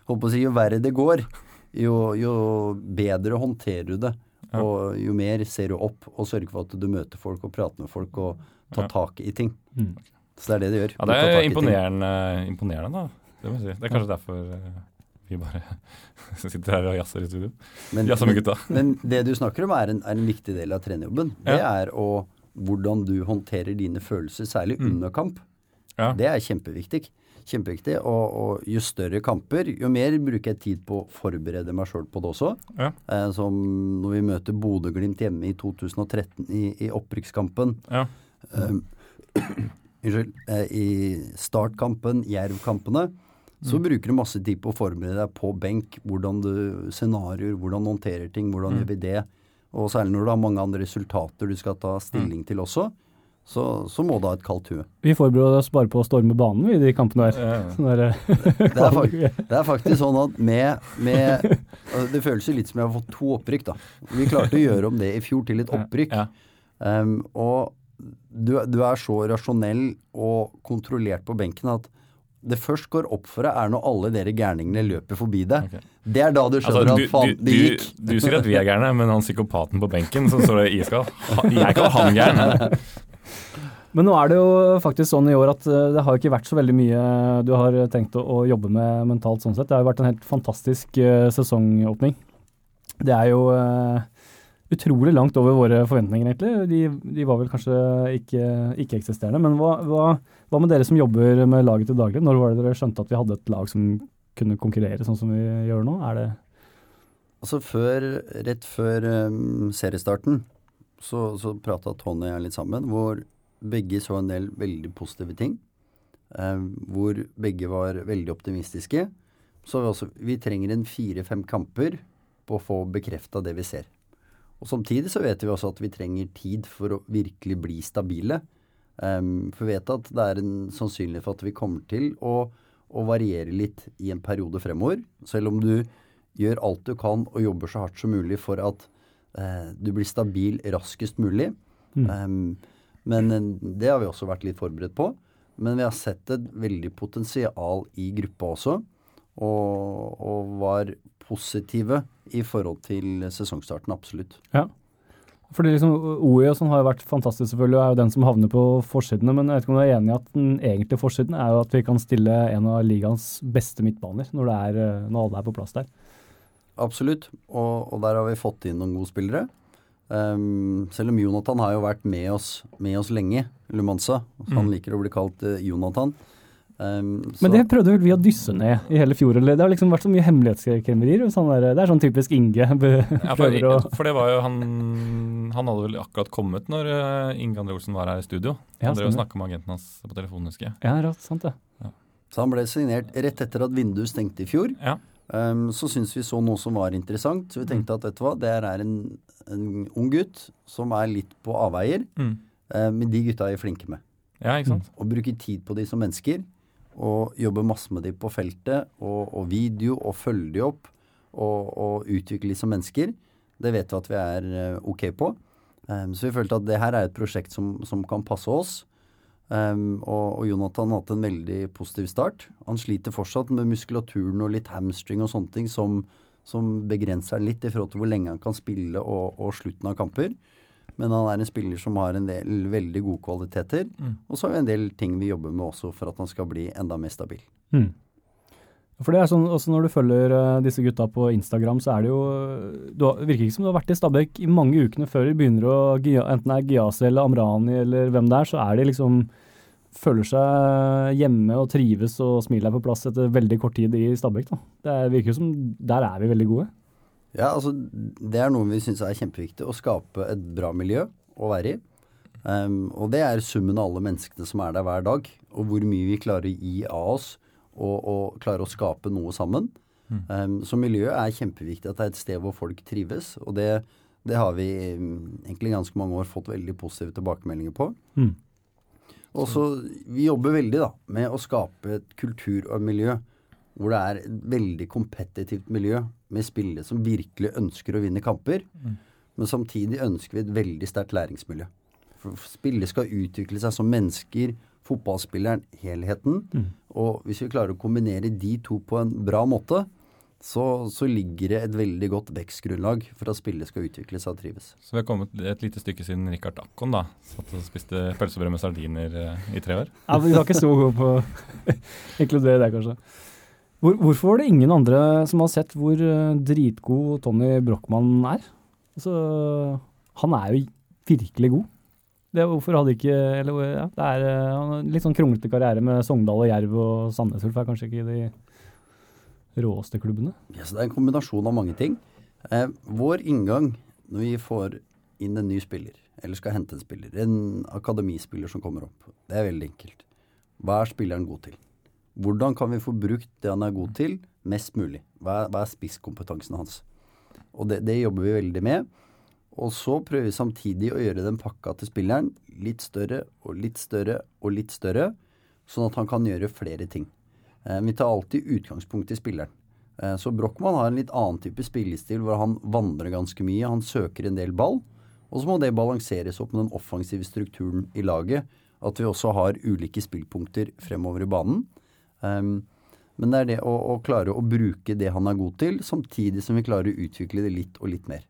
si, jo verre det går, jo, jo bedre håndterer du det. Ja. Og jo mer ser du opp og sørger for at du møter folk og prater med folk og tar Ja. tak i ting. Mm. Så det er det du gjør. Ja, det er imponerende, imponerende da. Det må jeg si. Det er kanskje derfor eh, vi bare sitter her og jazzer i studio. Men, Jazzer med gutta. men det du snakker om, er en, er en viktig del av trenerjobben. Det er å, hvordan du håndterer dine følelser, særlig Mm. under kamp. Ja. Det er kjempeviktig. Kjempeviktig. Og, og jo større kamper, jo mer bruker jeg tid på å forberede meg sjøl på det også. Ja. Eh, som når vi møter Bodø-Glimt hjemme i 2013 i, i opprykkskampen. Ja. Eh, Unnskyld. eh, I startkampen, Jerv-kampene, så Mm. bruker du masse tid på å forberede deg på benk. Hvordan du Scenarioer, hvordan du håndterer ting, hvordan Mm. gjør vi det? Og særlig når du har mange andre resultater du skal ta stilling til også, så, så må du ha et kaldt hue. Vi forbereder oss bare på å storme banen i de kampene der. Ja. ja. der, Det er, faktisk, det er faktisk sånn at med, med altså, Det føles jo litt som jeg har fått to opprykk, da. Vi klarte å gjøre om det i fjor til et opprykk. Ja. Um, og du, du er så rasjonell og kontrollert på benken at det først går opp for deg, er når alle dere gærningene løper forbi deg. Okay. Det er da du Altså, skjønner du, at faen, du, det gikk. du, du sier at vi er gærne, men han psykopaten på benken som står iskald Jeg kaller han gæren. Men nå er det jo faktisk sånn i år at eh, det har ikke vært så veldig mye du har tenkt å, å jobbe med mentalt sånn sett. Det har jo vært en helt fantastisk uh, sesongåpning. Det er jo uh, utrolig langt over våre forventninger, egentlig. De, de var vel kanskje ikke ikke-eksisterende. Men hva, hva, hva med dere som jobber med laget til daglig? Når var det dere skjønte at vi hadde et lag som kunne konkurrere sånn som vi gjør nå? Er det Altså før, rett før um, seriestarten så, så prata Tony og jeg litt sammen, hvor begge så en del veldig positive ting. Eh, hvor begge var veldig optimistiske. Så vi, også, vi trenger en fire-fem kamper på å få bekrefta det vi ser. Og Samtidig så vet vi også at vi trenger tid for å virkelig bli stabile. Um, for vi vet at det er en sannsynlighet for at vi kommer til å, å variere litt i en periode fremover. Selv om du gjør alt du kan og jobber så hardt som mulig for at eh, du blir stabil raskest mulig. Um, men eh, det har vi også vært litt forberedt på. Men vi har sett et veldig potensial i gruppa også, og, og var positive i forhold til sesongstarten, absolutt. Ja. Fordi liksom, OI og sånn har jo vært fantastisk, selvfølgelig, og er jo den som havner på forsidene. Men jeg vet ikke om du er enig i at den egentlige forsiden er jo at vi kan stille en av ligaens beste midtbaner når, det er, eh, når alle er på plass der. Absolutt. Og, og der har vi fått inn noen gode spillere. Um, selv om Jonathan har jo vært med oss, med oss lenge, Lumanza. Mm. han liker å bli kalt uh, Jonathan. Um, så- Men det prøvde vel vi å dysse ned i hele fjor. Eller det har liksom vært så mye hemmelighetskremmerier. Sånn det er sånn typisk Inge. Ja, for, å for det var jo han Han hadde vel akkurat kommet når eh, Inge André Olsen var her i studio. Ja, Han drev og snakka med agenten hans på telefonen, husker jeg. Ja, rått, sant det. Så han ble signert rett etter at vinduet stengte i fjor. Ja. Um, så syntes vi så noe som var interessant, så vi tenkte at vet du hva, det er en, en ung gutt som er litt på avveier. Mm. Uh, men de gutta er flinke med. Ja, ikke sant? Og bruker tid på de som mennesker. Og jobber masse med de på feltet, og, og video, og følge de opp. Og, og utvikle de som mennesker. Det vet vi at vi er eh, ok på. Um, så vi følte at det her er et prosjekt som, som kan passe oss. Um, og, og Jonathan har hatt en veldig positiv start. Han sliter fortsatt med muskulaturen og litt hamstring og sånne ting som, som begrenser han litt i forhold til hvor lenge han kan spille og, og slutten av kamper. Men han er en spiller som har en del veldig gode kvaliteter. Og så har vi en del ting vi jobber med også for at han skal bli enda mer stabil. Mm. For det er sånn, også Når du følger eh, disse gutta på Instagram, så er det jo du har, virker ikke som du har vært i Stabæk i mange ukene før de begynner å Enten det er Giasi eller Amrani eller hvem det er, så er de liksom Føler seg hjemme og trives og smilet er på plass etter veldig kort tid i Stabæk. da. Det er- virker som Der er vi veldig gode. Ja, altså Det er noe vi syns er kjempeviktig. Å skape et bra miljø å være i. Um, og det er summen av alle menneskene som er der hver dag. Og hvor mye vi klarer å gi av oss og, og klare å skape noe sammen. Um, så miljøet er kjempeviktig. At det er et sted hvor folk trives. Og det, det har vi egentlig ganske mange år fått veldig positive tilbakemeldinger på. Mm. Og så Vi jobber veldig da med å skape et kultur og miljø hvor det er et veldig kompetitivt miljø med spillere som virkelig ønsker å vinne kamper. Men samtidig ønsker vi et veldig sterkt læringsmiljø. For spillere skal utvikle seg som mennesker. Fotballspilleren helheten. Og hvis vi klarer å kombinere de to på en bra måte, så, så ligger det et veldig godt vekstgrunnlag for at spillet skal utvikle seg og trives. Så vi har kommet et lite stykke siden Rikard Akkon da, satt og spiste pølsebrød med sardiner eh, i tre år. Ja, men Vi var ikke så gode på å inkludere det, kanskje. Hvor, hvorfor var det ingen andre som har sett hvor eh, dritgod Tony Brochmann er? Altså, han er jo virkelig god. Det, hvorfor hadde ikke eller, ja, Det er en litt sånn kronglete karriere med Sogndal og Jerv og Sandnes Ulf er kanskje ikke de råeste klubbene. Ja, så det er en kombinasjon av mange ting. Eh, vår inngang når vi får inn en ny spiller, eller skal hente en spiller, en akademispiller som kommer opp, det er veldig enkelt. Hva er spilleren god til? Hvordan kan vi få brukt det han er god til, mest mulig? Hva er, hva er spisskompetansen hans? Og det, det jobber vi veldig med. Og så prøver vi samtidig å gjøre den pakka til spilleren litt større og litt større og litt større, sånn at han kan gjøre flere ting. Eh, vi tar alltid utgangspunkt i spilleren. Eh, så Brochmann har en litt annen type spillestil hvor han vandrer ganske mye. Han søker en del ball. Og så må det balanseres opp med den offensive strukturen i laget. At vi også har ulike spillpunkter fremover i banen. Um, men det er det å, å, klare å bruke det han er god til, samtidig som vi klarer å utvikle det litt og litt mer.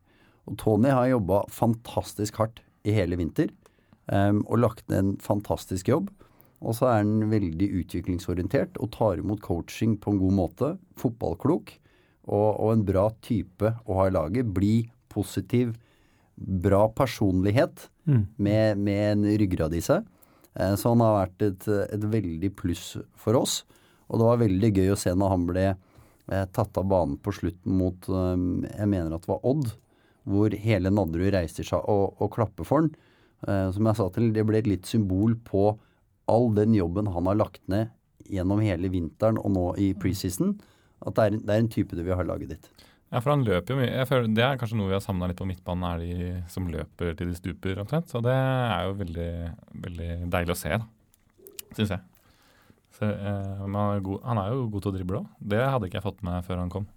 Og Tony har jobba fantastisk hardt i hele vinter um, og lagt ned en fantastisk jobb. Og så er han veldig utviklingsorientert og tar imot coaching på en god måte. Fotballklok og, og en bra type å ha i laget. Bli positiv. Bra personlighet mm. med, med, en ryggrad i seg. Eh, så han har vært et, et, veldig pluss for oss. Og det var veldig gøy å se når han ble eh, tatt av banen på slutten mot eh, Jeg mener at det var Odd. Hvor hele Nadderud reiser seg og, og klapper for han. Eh, som jeg sa til, det ble et litt symbol på all den jobben han har lagt ned gjennom hele vinteren og nå i preseason, at det er, det er en type du vil ha laget ditt. Ja, for han løper jo mye. Jeg føler, det er kanskje noe vi har savna litt på midtbanen, er de som løper til de stuper omtrent. Så det er jo veldig, veldig deilig å se, da. Syns jeg. Så, eh, han er, god, han er, jo god til å drible òg. Det hadde ikke jeg fått med før han kom.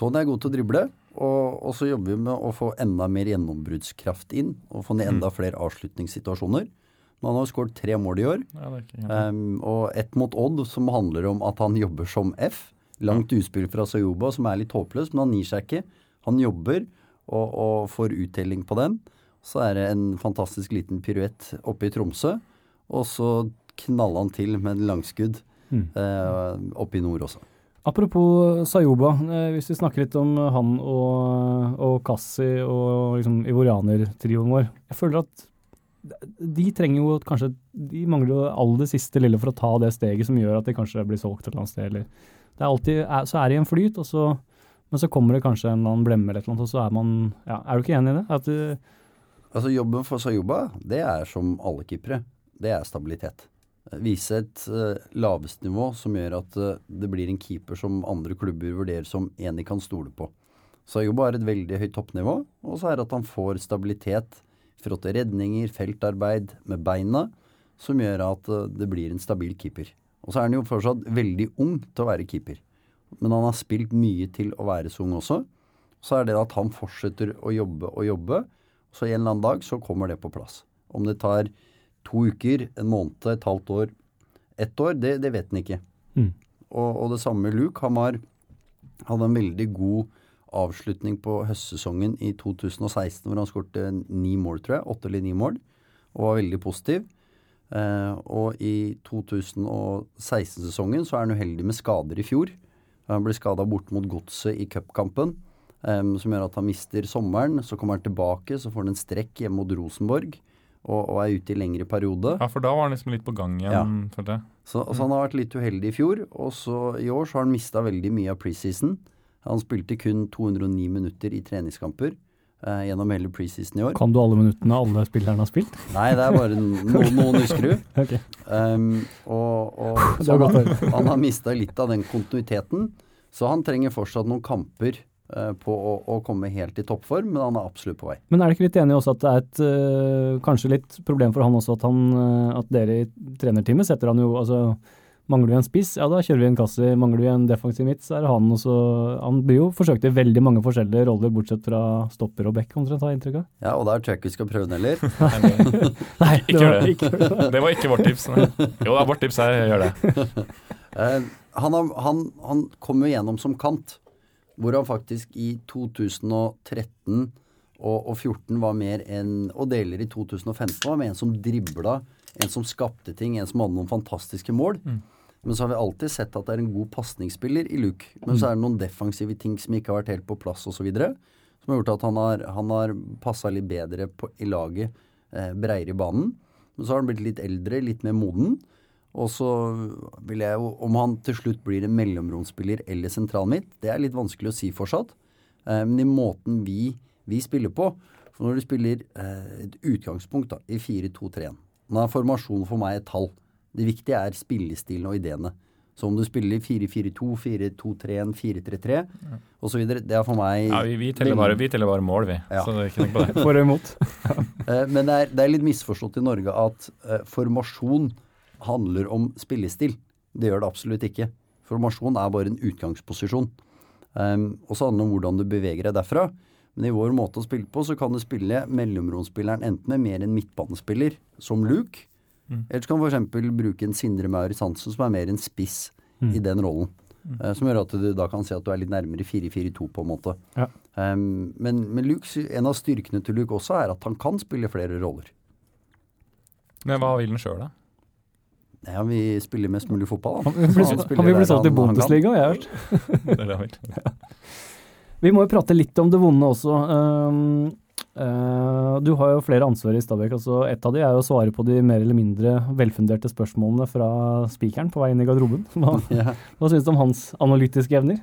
Tony er god til å drible, og, og så jobber vi med å få enda mer gjennombruddskraft inn. Og få ned enda mm. flere avslutningssituasjoner. Men han har skåret tre mål i år. Ja, um, og ett mot Odd, som handler om at han jobber som F. Langt utspill fra Sayoba, som er litt håpløs, men han gir seg ikke. Han jobber og, og får uttelling på den. Så er det en fantastisk liten piruett oppe i Tromsø. Og så knaller han til med en langskudd mm. uh, oppe i nord også. Apropos Sayoba, eh, hvis vi snakker litt om han og, og Kassi og liksom ivorianertrioen vår. Jeg føler at de trenger jo kanskje De mangler jo all det siste lille for å ta det steget som gjør at de kanskje blir solgt et eller annet sted. Eller. Det er alltid, så er det i en flyt, og så, men så kommer det kanskje en eller annen blemme eller noe, og så er man ja, Er du ikke enig i det? At, altså Jobben for Sayoba, det er som alle keepere. Det er stabilitet. Vise et uh, lavest nivå som gjør at uh, det blir en keeper som andre klubber vurderer som en de kan stole på. Så Sayoba har et veldig høyt toppnivå, og så er det at han får stabilitet Fråtte redninger, feltarbeid med beina, som gjør at uh, det blir en stabil keeper. Og så er han jo fortsatt veldig ung til å være keeper. Men han har spilt mye til å være så ung også. Så er det at han fortsetter å jobbe og jobbe. Så en eller annen dag så kommer det på plass. Om det tar to uker, en måned, et halvt år, ett år, det, det vet han ikke. Mm. Og, og, det samme med Luke. Han var, hadde en veldig god avslutning på høstsesongen i 2016 hvor han skårte ni mål, tror jeg. Åtte eller ni mål. Og var veldig positiv. Eh, og i 2016-sesongen så er han uheldig med skader i fjor. Han ble skada bort mot Godset i cupkampen, eh, som gjør at han mister sommeren. Så kommer han tilbake, så får han en strekk hjemme mot Rosenborg. Og, og, er ute i lengre periode. Ja, for da var han liksom litt på gang igjen. Ja. Så, så, han har vært litt uheldig i fjor. Og så i år så har han mista veldig mye av preseason. Han spilte kun 209 minutter i treningskamper eh, gjennom hele preseason i år. Kan du alle minuttene alle spillerne har spilt? Nei, det er bare noen, noen husker du. okay. um, og, og han, han, har mista litt av den kontinuiteten, så han trenger fortsatt noen kamper på å, å, komme helt i toppform, men han er absolutt på vei. Men er du ikke litt enig også at det er et uh, kanskje litt problem for han også at, han, uh, at dere i trenerteamet setter han jo altså Mangler vi en spiss, ja da kjører vi en Kassi. Mangler vi en defensiv midt, så er det han også. Han blir jo forsøkt i veldig mange forskjellige roller, bortsett fra stopper og back, omtrent, har jeg inntrykk av. Ja, og der tror jeg ikke vi skal prøve den heller. Nei, det var, ikke det. det var ikke vårt tips. Nei. Jo, da, vårt tips er gjør det. han, han, han kom jo gjennom som kant. Hvor han faktisk i 2013 og, og 14 var mer enn Og deler i 2015 var med en som dribla, en som skapte ting, en som hadde noen fantastiske mål. Men så har vi alltid sett at det er en god pasningsspiller i Luke. Men så er det noen defensive ting som ikke har vært helt på plass osv. Som har gjort at han har, han har passa litt bedre på, i laget, eh, breiere i banen. Men så har han blitt litt eldre, litt mer moden. Og så vil jeg jo Om han til slutt blir en mellomromsspiller eller sentralmidt, det er litt vanskelig å si fortsatt. Eh, men i måten vi, vi spiller på For når du spiller eh, et utgangspunkt da, i 4-2-3-1 Nå er formasjonen for meg et tall. Det viktige er spillestilen og ideene. Så om du spiller 4-4-2, 4-2-3-1, 4-3-3 osv. Det er for meg Ja, vi, vi, teller bare, vi teller bare mål, vi. Ja. Så det er ikke noe på det. For og imot. Eh, Men det er, det er litt misforstått i Norge at eh, formasjon handler om spillestil. Det gjør det absolutt ikke. Formasjon er bare en utgangsposisjon. Um, og så handler det om hvordan du beveger deg derfra. Men i vår måte å spille på, så kan du spille mellomromsspilleren enten med mer en midtbanespiller, som Luke, eller så kan du f.eks. bruke en Sindre Maurits Hansen, som er mer en spiss i den rollen. Eh, som gjør at du da kan si at du er litt nærmere 4-4-2, på en måte. Ja. Um, men men Luke, en av styrkene til Luke også er at han kan spille flere roller. Men hva vil han sjøl, da? Ja, vi spiller mest mulig fotball. da. Han han vil bli solgt i. Bundesliga, jeg har hørt. Det er det han vil. Vi må jo prate litt om det vonde også. Uh, uh, du har jo flere ansvar i Stabæk. altså Et av de er jo å svare på de mer eller mindre velfunderte spørsmålene fra spikeren på vei inn i garderoben. Hva, Ja. hva syns du om hans analytiske evner?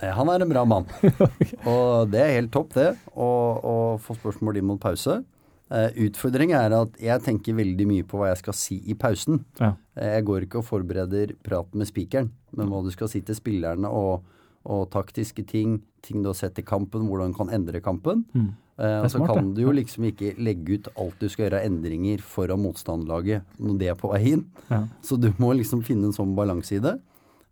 Eh, Han er en bra mann. Og det er helt topp, det. Å å få spørsmål inn mot pause. Eh, utfordringen er at jeg tenker veldig mye på hva jeg skal si i pausen. Ja. Eh, jeg går ikke og forbereder praten med spikeren, men hva du skal si til spillerne og, og taktiske ting, ting du har sett i kampen, hvordan du kan endre kampen. Mm. Eh, og så smart, kan du jo liksom ikke legge ut alt du skal gjøre av endringer foran motstanderlaget når det er på vei inn. Ja. Så du må liksom finne en sånn balanse i det.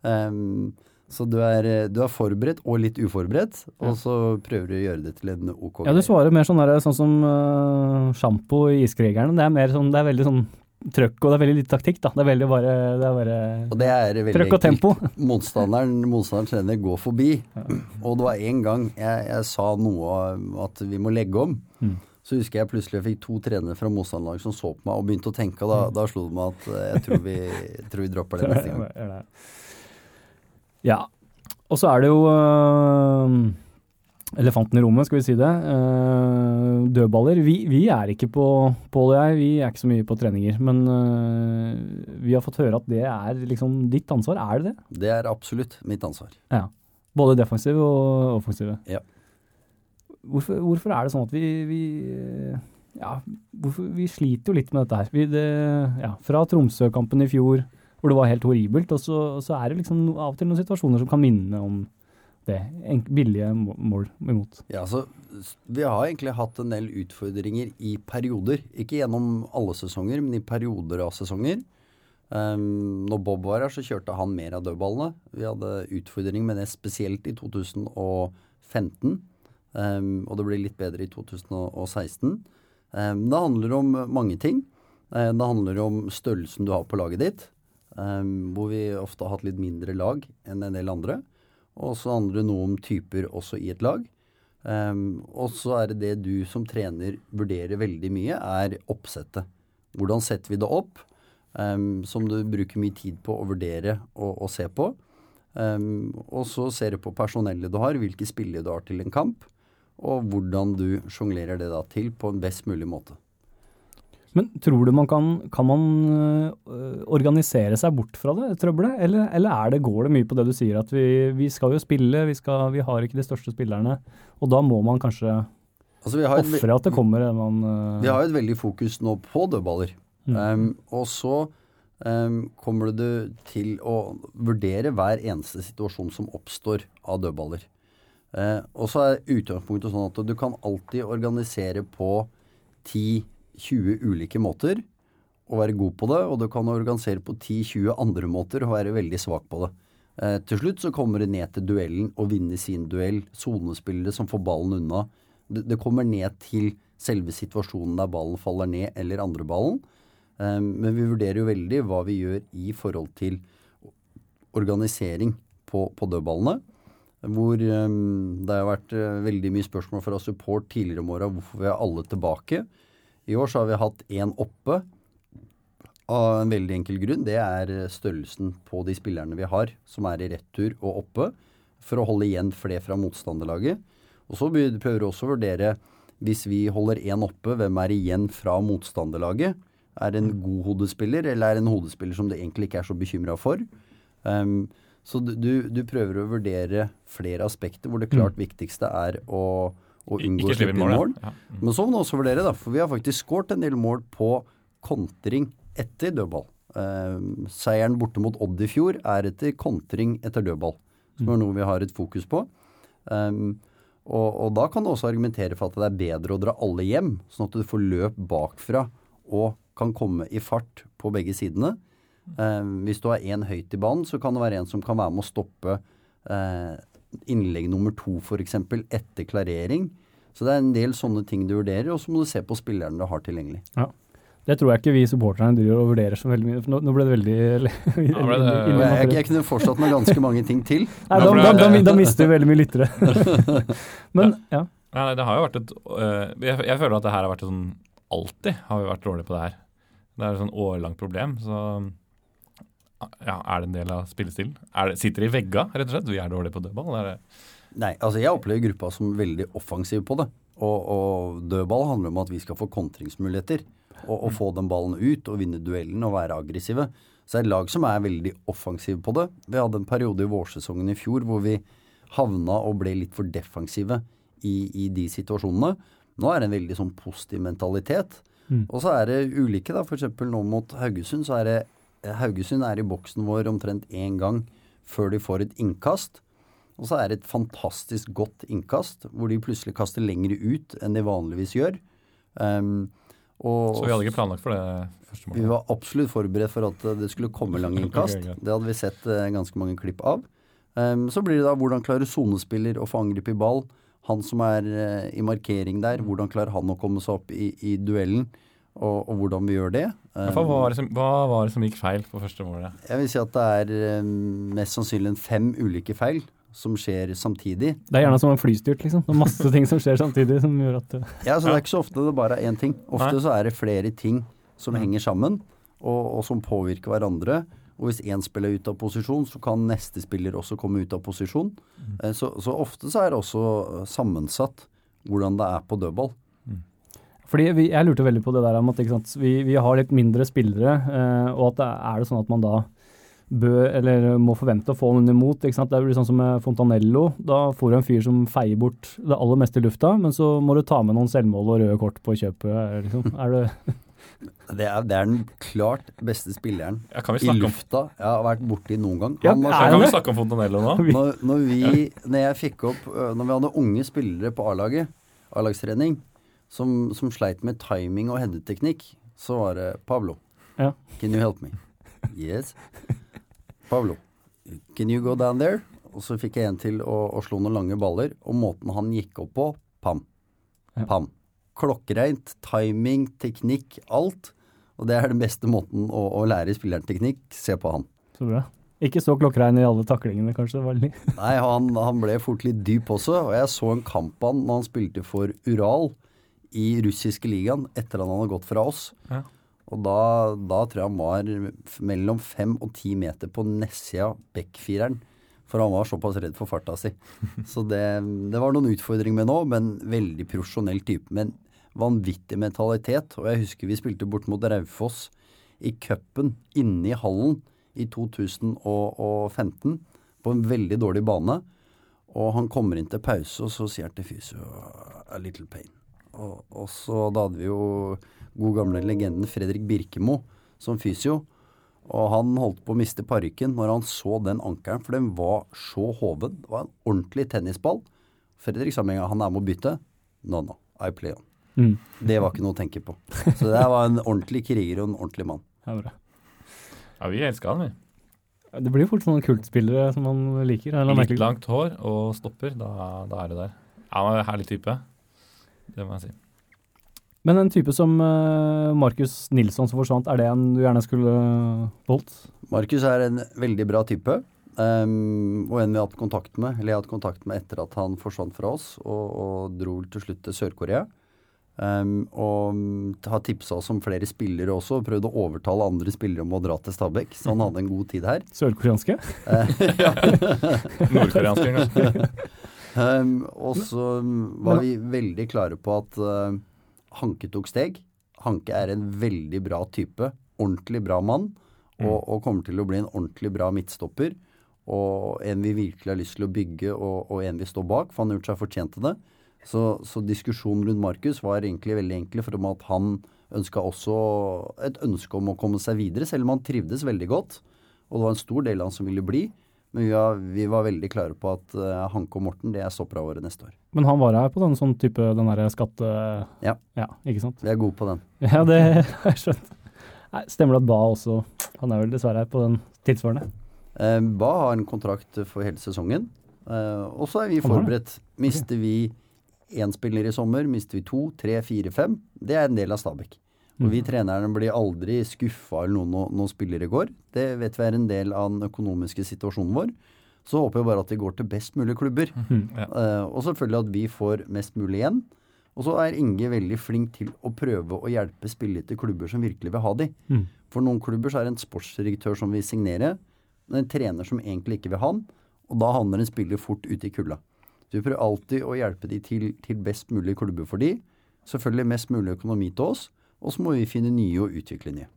Ehm, så du er, eh, du er forberedt og litt uforberedt, og så prøver du å gjøre det til en OK Ja, du svarer mer sånn, der, sånn som uh, sjampo i Iskrigerne. Det er mer sånn, det er veldig sånn trøkk, og det er veldig litt taktikk, da. Det er veldig bare, det er bare Og det er veldig Trøkk og tempo. Motstanderen, motstanderens trener går forbi. Og det var en gang jeg, jeg sa noe at vi må legge om. Mm. Så husker jeg plutselig jeg fikk to trenere fra motstanderlaget som så på meg og begynte å tenke, og da, da slo det meg at eh, jeg tror vi, jeg tror vi dropper det neste gang. Ja. Og så er det jo øh, elefanten i rommet, skal vi si det. Øh, dødballer. Vi, vi er ikke på Pål og jeg, vi er ikke så mye på treninger. Men øh, vi har fått høre at det er liksom ditt ansvar. Er det det? Det er absolutt mitt ansvar. Ja. Både defensive og offensive. Ja. Hvorfor, hvorfor er det sånn at vi, vi ja, hvorfor, vi sliter jo litt med dette her. Vi, det, ja, fra Tromsø-kampen i fjor, hvor det var helt horribelt, og så, så er det liksom av og til noen situasjoner som kan minne om det. En, billige må- mål imot. Ja, så Vi har egentlig hatt en del utfordringer i perioder. Ikke gjennom alle sesonger, men i perioder av sesonger. Um, når Bob var her, så kjørte han mer av dødballene. Vi hadde utfordringer med det spesielt i 2015. Um, og det ble litt bedre i 2016. Um, det handler om mange ting. Det handler om størrelsen du har på laget ditt. Um, hvor vi ofte har hatt litt mindre lag enn en del andre. Og så handler det noe om typer også i et lag. Um, og så er det det du som trener vurderer veldig mye, er oppsettet. Hvordan setter vi det opp? Um, som du bruker mye tid på å vurdere og, og se på. Og så ser du på personellet du har, hvilke spillere du har til en kamp. Og hvordan du sjonglerer det da til på en best mulig måte. Men tror du man kan, kan man øh, organisere seg bort fra det trøbbelet, eller, eller er det, går det mye på det du sier, at vi, vi skal jo spille, vi, skal, vi har ikke de største spillerne, og da må man kanskje Altså, ofre at det kommer en annen øh, Vi har jo et veldig fokus nå på dødballer. Mm. Um, og så um, kommer du til å vurdere hver eneste situasjon som oppstår av dødballer. Uh, og så er utgangspunktet sånn at du kan alltid organisere på 10-20 ulike måter å være god på det, og du kan organisere på 10-20 andre måter og være veldig svak på det. Eh, til slutt så kommer det ned til duellen og vinne sin duell. Sonespillere som får ballen unna. Det, det kommer ned til selve situasjonen der ballen faller ned, eller andre ballen. Eh, men vi vurderer jo veldig hva vi gjør i forhold til organisering på, på dødballene. Hvor um, det har vært uh, veldig mye spørsmål fra support tidligere om åra hvorfor vi har alle tilbake. I år så har vi hatt én oppe av en veldig enkel grunn. Det er størrelsen på de spillerne vi har som er i retur og oppe, for å holde igjen flere fra motstanderlaget. Og så prøver vi også å vurdere, hvis vi holder én oppe, hvem er igjen fra motstanderlaget? Er det en god hodespiller, eller er det en hodespiller som du egentlig ikke er så bekymra for? Um, så du, du, prøver å vurdere flere aspekter, hvor det klart mm. viktigste er å, å unngå å slippe inn mål. Ja. Mm. Men så må du også vurdere, da, for vi har faktisk skåret en del mål på kontring etter dødball. Uh, seieren borte mot Odd i fjor er etter kontring etter dødball, som er mm. noe vi har et fokus på. Um, og, og, da kan du også argumentere for at det er bedre å dra alle hjem, sånn at du får løp bakfra og kan komme i fart på begge sidene. Eh, hvis du har én høyt i banen, så kan det være en som kan være med å stoppe eh, innlegg nummer to f.eks. etter klarering. Så det er en del sånne ting du vurderer, og så må du se på spillerne du har tilgjengelig. Ja. Det tror jeg ikke vi supporterne driver og vurderer så veldig mye. Nå, nå ble det veldig ja, ble det, jeg, jeg, kunne fortsatt med ganske mange ting til. Nei, da, da, da, da, mister vi veldig mye lyttere. Men, ja. Nei, det har jo vært et øh, jeg, jeg, føler at det her har vært et sånn Alltid har vi vært dårlige på det her. Det er et sånn årelangt problem. Så ja, er det en del av spillestilen? Det, sitter det i vegga, rett og slett? Vi er dårlige på dødball? Nei, altså jeg opplever gruppa som veldig offensiv på det. Og, og dødball handler om at vi skal få kontringsmuligheter og, og, få den ballen ut og vinne duellen og være aggressive. Så det er et lag som er veldig offensive på det. Vi hadde en periode i vårsesongen i fjor hvor vi havna og ble litt for defensive i, i de situasjonene. Nå er det en veldig sånn positiv mentalitet. Mm. Og så er det ulike, da. F.eks. nå mot Haugesund, så er det Haugesund er i boksen vår omtrent én gang før de får et innkast. Og så er det et fantastisk godt innkast, hvor de plutselig kaster lengre ut enn de vanligvis gjør. Um, og, så vi hadde ikke planlagt for det første målet? Vi var absolutt forberedt for at det skulle komme lange innkast. det hadde vi sett uh, ganske mange klipp av. Um, så blir det da hvordan klarer sonespiller å få angrep i ball? Han som er uh, i markering der, hvordan klarer han å komme seg opp i, i duellen? Og, og, hvordan vi gjør det. Hva, var det som, hva var det som gikk feil på første målet? Jeg vil si at det er um, mest sannsynlig fem ulike feil som skjer samtidig. Det er gjerne som en flystyrt, liksom. Det er masse ting som skjer samtidig som gjør at Ja, så det er ikke så ofte det bare er én ting. Ofte Nei. så er det flere ting som mm. henger sammen, og, og, som påvirker hverandre. Og hvis én spiller ut av posisjon, så kan neste spiller også komme ut av posisjon. Mm. Eh, så, så, ofte så er det også eh, sammensatt hvordan det er på dødball. Fordi vi, Jeg lurte veldig på det der om at vi, vi, har litt mindre spillere, eh, og at det, er det sånn at man da bør, eller må forvente å få noen imot. Ikke sant? Det blir sånn som med Fontanello. Da får du en fyr som feier bort det aller meste i lufta, men så må du ta med noen selvmål og røde kort på kjøpet. Liksom. Er det det er, det er, den klart beste spilleren ja, i lufta jeg har vært borti noen gang. Ja, kan vi snakke om Fontanello nå? Når, når, vi, når, jeg fikk opp, når vi hadde unge spillere på A-laget, A-lagstrening, som, som, sleit med timing og headeteknikk, så var det Pablo. Ja. Can you help me? Yes. Pablo, can you go down there? Og så fikk jeg en til å, å slå noen lange baller, og måten han gikk opp på, pam. Pam. Klokkereint, timing, teknikk, alt. Og det er den beste måten å, å lære spilleren teknikk. Se på han. Så bra. Ikke så klokkerein i alle taklingene, kanskje? Nei, han, han, ble fort litt dyp også. Og jeg så en kamp han når han spilte for Ural i russiske ligaen etter at han hadde gått fra oss. Ja. Og da, da, tror jeg han var mellom fem og ti meter på nedsida backfireren. For han var såpass redd for farta si. Så det, det var noen utfordringer med nå, men veldig profesjonell type. Men vanvittig mentalitet. Og jeg husker vi spilte bort mot Raufoss i cupen inne i hallen i 2015 på en veldig dårlig bane. Og han kommer inn til pause, og så sier han til fysio a little pain. Og, og så da hadde vi jo god gamle legenden Fredrik Birkemo som fysio. Og han holdt på å miste parykken når han så den ankelen, for den var så hoven. Det var en ordentlig tennisball. Fredrik sa med en gang han er med å bytte. No, no, I play on. Mm. Det var ikke noe å tenke på. Så det var en ordentlig kriger og en ordentlig mann. Ja, bra. ja vi elska han, vi. Det blir fort sånne kultspillere som man liker. Litt langt hår og stopper, da, da er det der. Ja, han var en herlig type. Det må jeg si. Men en type som uh, Markus Nilsson som forsvant, er det en du gjerne skulle beholdt? holdt? Markus er en veldig bra type. Um, og en vi har hatt kontakt med, eller jeg har hatt kontakt med etter at han forsvant fra oss og, og dro til slutt til Sør-Korea. Um, og har tipsa oss om flere spillere også, og prøvd å overtale andre spillere om å dra til Stabæk. Så han hadde en god tid her. Sørkoreanske? Nordkoreanske, kanskje. Um, og så var vi veldig klare på at uh, Hanke tok steg. Hanke er en veldig bra type. Ordentlig bra mann. Og, og kommer til å bli en ordentlig bra midtstopper. Og en vi virkelig har lyst til å bygge, og, og en vi står bak, for han har gjort seg fortjent til det. Så, så diskusjonen rundt Markus var egentlig veldig enkel, for at han ønska også et ønske om å komme seg videre, selv om han trivdes veldig godt. Og det var en stor del av han som ville bli. Men vi var, vi var veldig klare på at uh, Hanke og Morten det er soppera våre neste år. Men han var her på den sånn type den derre skatte... Ja. ja. Ikke sant? Vi er gode på den. Ja, det har jeg skjønt. Nei, stemmer det at Ba også Han er vel dessverre her på den tilsvarende? Eh, ba har en kontrakt for hele sesongen. Eh, og så er vi forberedt. Mister vi én spiller i sommer, mister vi to, tre, fire, fem. Det er en del av Stabæk. Og Mm. vi trenerne blir aldri skuffa eller noen når noen spillere går. Det vet vi er en del av den økonomiske situasjonen vår. Så håper jeg bare at de går til best mulig klubber. Ja. uh, og selvfølgelig at vi får mest mulig igjen. Og så er Inge veldig flink til å prøve å hjelpe spillere til klubber som virkelig vil ha de. Mm. For noen klubber så er det en sportsdirektør som vil signere, men en trener som egentlig ikke vil ha han. Og da havner en spiller fort ute i kulda. Så vi prøver alltid å hjelpe de til, til best mulig klubber for de. Selvfølgelig mest mulig økonomi til oss. Og så må vi finne nye og utvikle nye.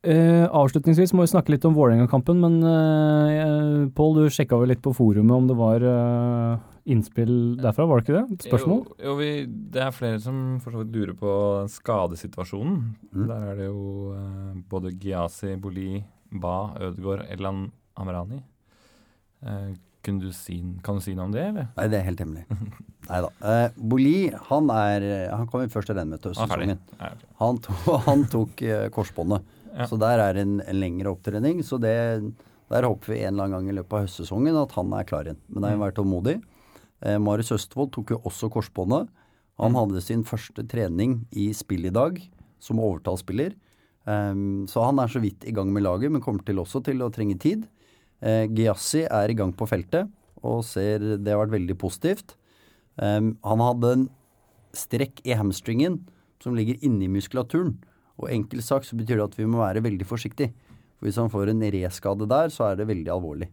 Eh, avslutningsvis må vi snakke litt om Vålerenga-kampen, men eh, Pål, du sjekka vel litt på forumet om det var eh, innspill derfra, var det ikke det? Spørsmål? Jo, jo vi, det er flere som for så vidt lurer på skadesituasjonen. Mm. Der er det jo eh, både Giasi, Boli, Ba, Ødegaard, Elan Amrani. Kunne du si, kan du si noe om det, eller? Nei, det er helt hemmelig. Nei da. Eh, Boli, han er Han kom i første renn med til Han. Han, to, han tok eh, korsbåndet. Ja. Så der er en, en lengre opptrening. Så det, der håper vi en eller annen gang i løpet av høstsesongen at han er klar igjen. Men da Mm. har vi vært tålmodig. Eh, Marius Østfold tok jo også korsbåndet. Han Mm. hadde sin første trening i spill i dag, som overtallsspiller. Um, så han er så vidt i gang med laget, men kommer til også til å trenge tid. Eh, Giassi er i gang på feltet, og ser det har vært veldig positivt. Um, han hadde en strekk i hamstringen som ligger inni muskulaturen. Og enkelt sagt så betyr det at vi må være veldig forsiktige. For hvis han får en reskade der, så er det veldig alvorlig.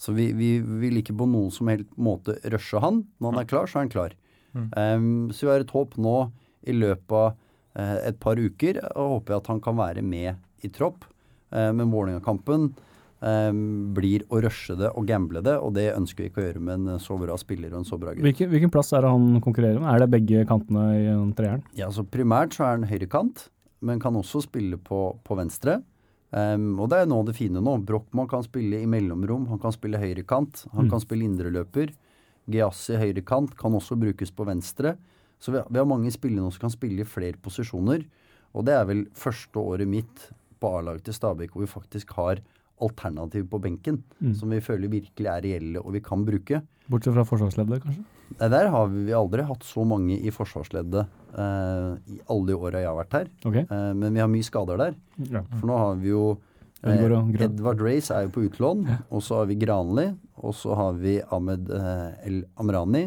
Så vi, vi vil ikke på noen som helst måte rushe han. Når han er klar, så er han klar. Um, så vi har et håp nå i løpet av uh, et par uker, og håper jeg at han kan være med i tropp. Uh, men Vålerenga-kampen blir å rushe det og gamble det, og det ønsker vi ikke å gjøre med en så bra spiller og en så bra gutt. Hvilken, hvilken plass er det han konkurrerer med? Er det begge kantene i treeren? Ja, så Primært så er han høyrekant, men kan også spille på, på venstre. Um, og det er nå det fine nå. Brochmann kan spille i mellomrom, han kan spille høyrekant. Han Mm. kan spille indreløper. Giassi høyrekant kan også brukes på venstre. Så vi har, vi har mange spillere nå som kan spille i flere posisjoner. Og det er vel første året mitt på A-laget til Stabæk hvor vi faktisk har alternativ på benken. Mm. Som vi føler virkelig er reelle og vi kan bruke. Bortsett fra forsvarsleddet, kanskje? Nei, Der har vi aldri hatt så mange i forsvarsleddet eh, i alle de åra jeg har vært her. Okay. Eh, men vi har mye skader der. Ja. For nå har vi jo eh, Ødegaard Edvard Race er jo på utlån. Og så har vi Granli. Og så har vi Ahmed eh, El Amrani.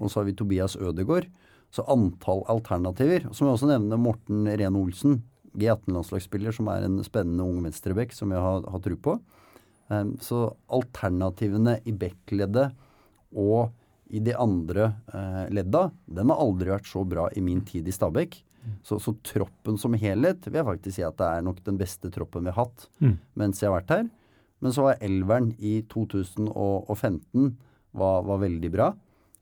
Og så har vi Tobias Ødegård. Så antall alternativer. Så må jeg også nevne Morten Rene Olsen. G18-landslagsspiller som er en spennende ung venstreback som jeg har, har tro på. Um, så alternativene i backleddet og i de andre uh, ledda, den har aldri vært så bra i min tid i Stabæk. Så, så troppen som helhet vil jeg faktisk si at det er nok den beste troppen vi har hatt Mm. mens jeg har vært her. Men så var elveren i 2015 var, var veldig bra.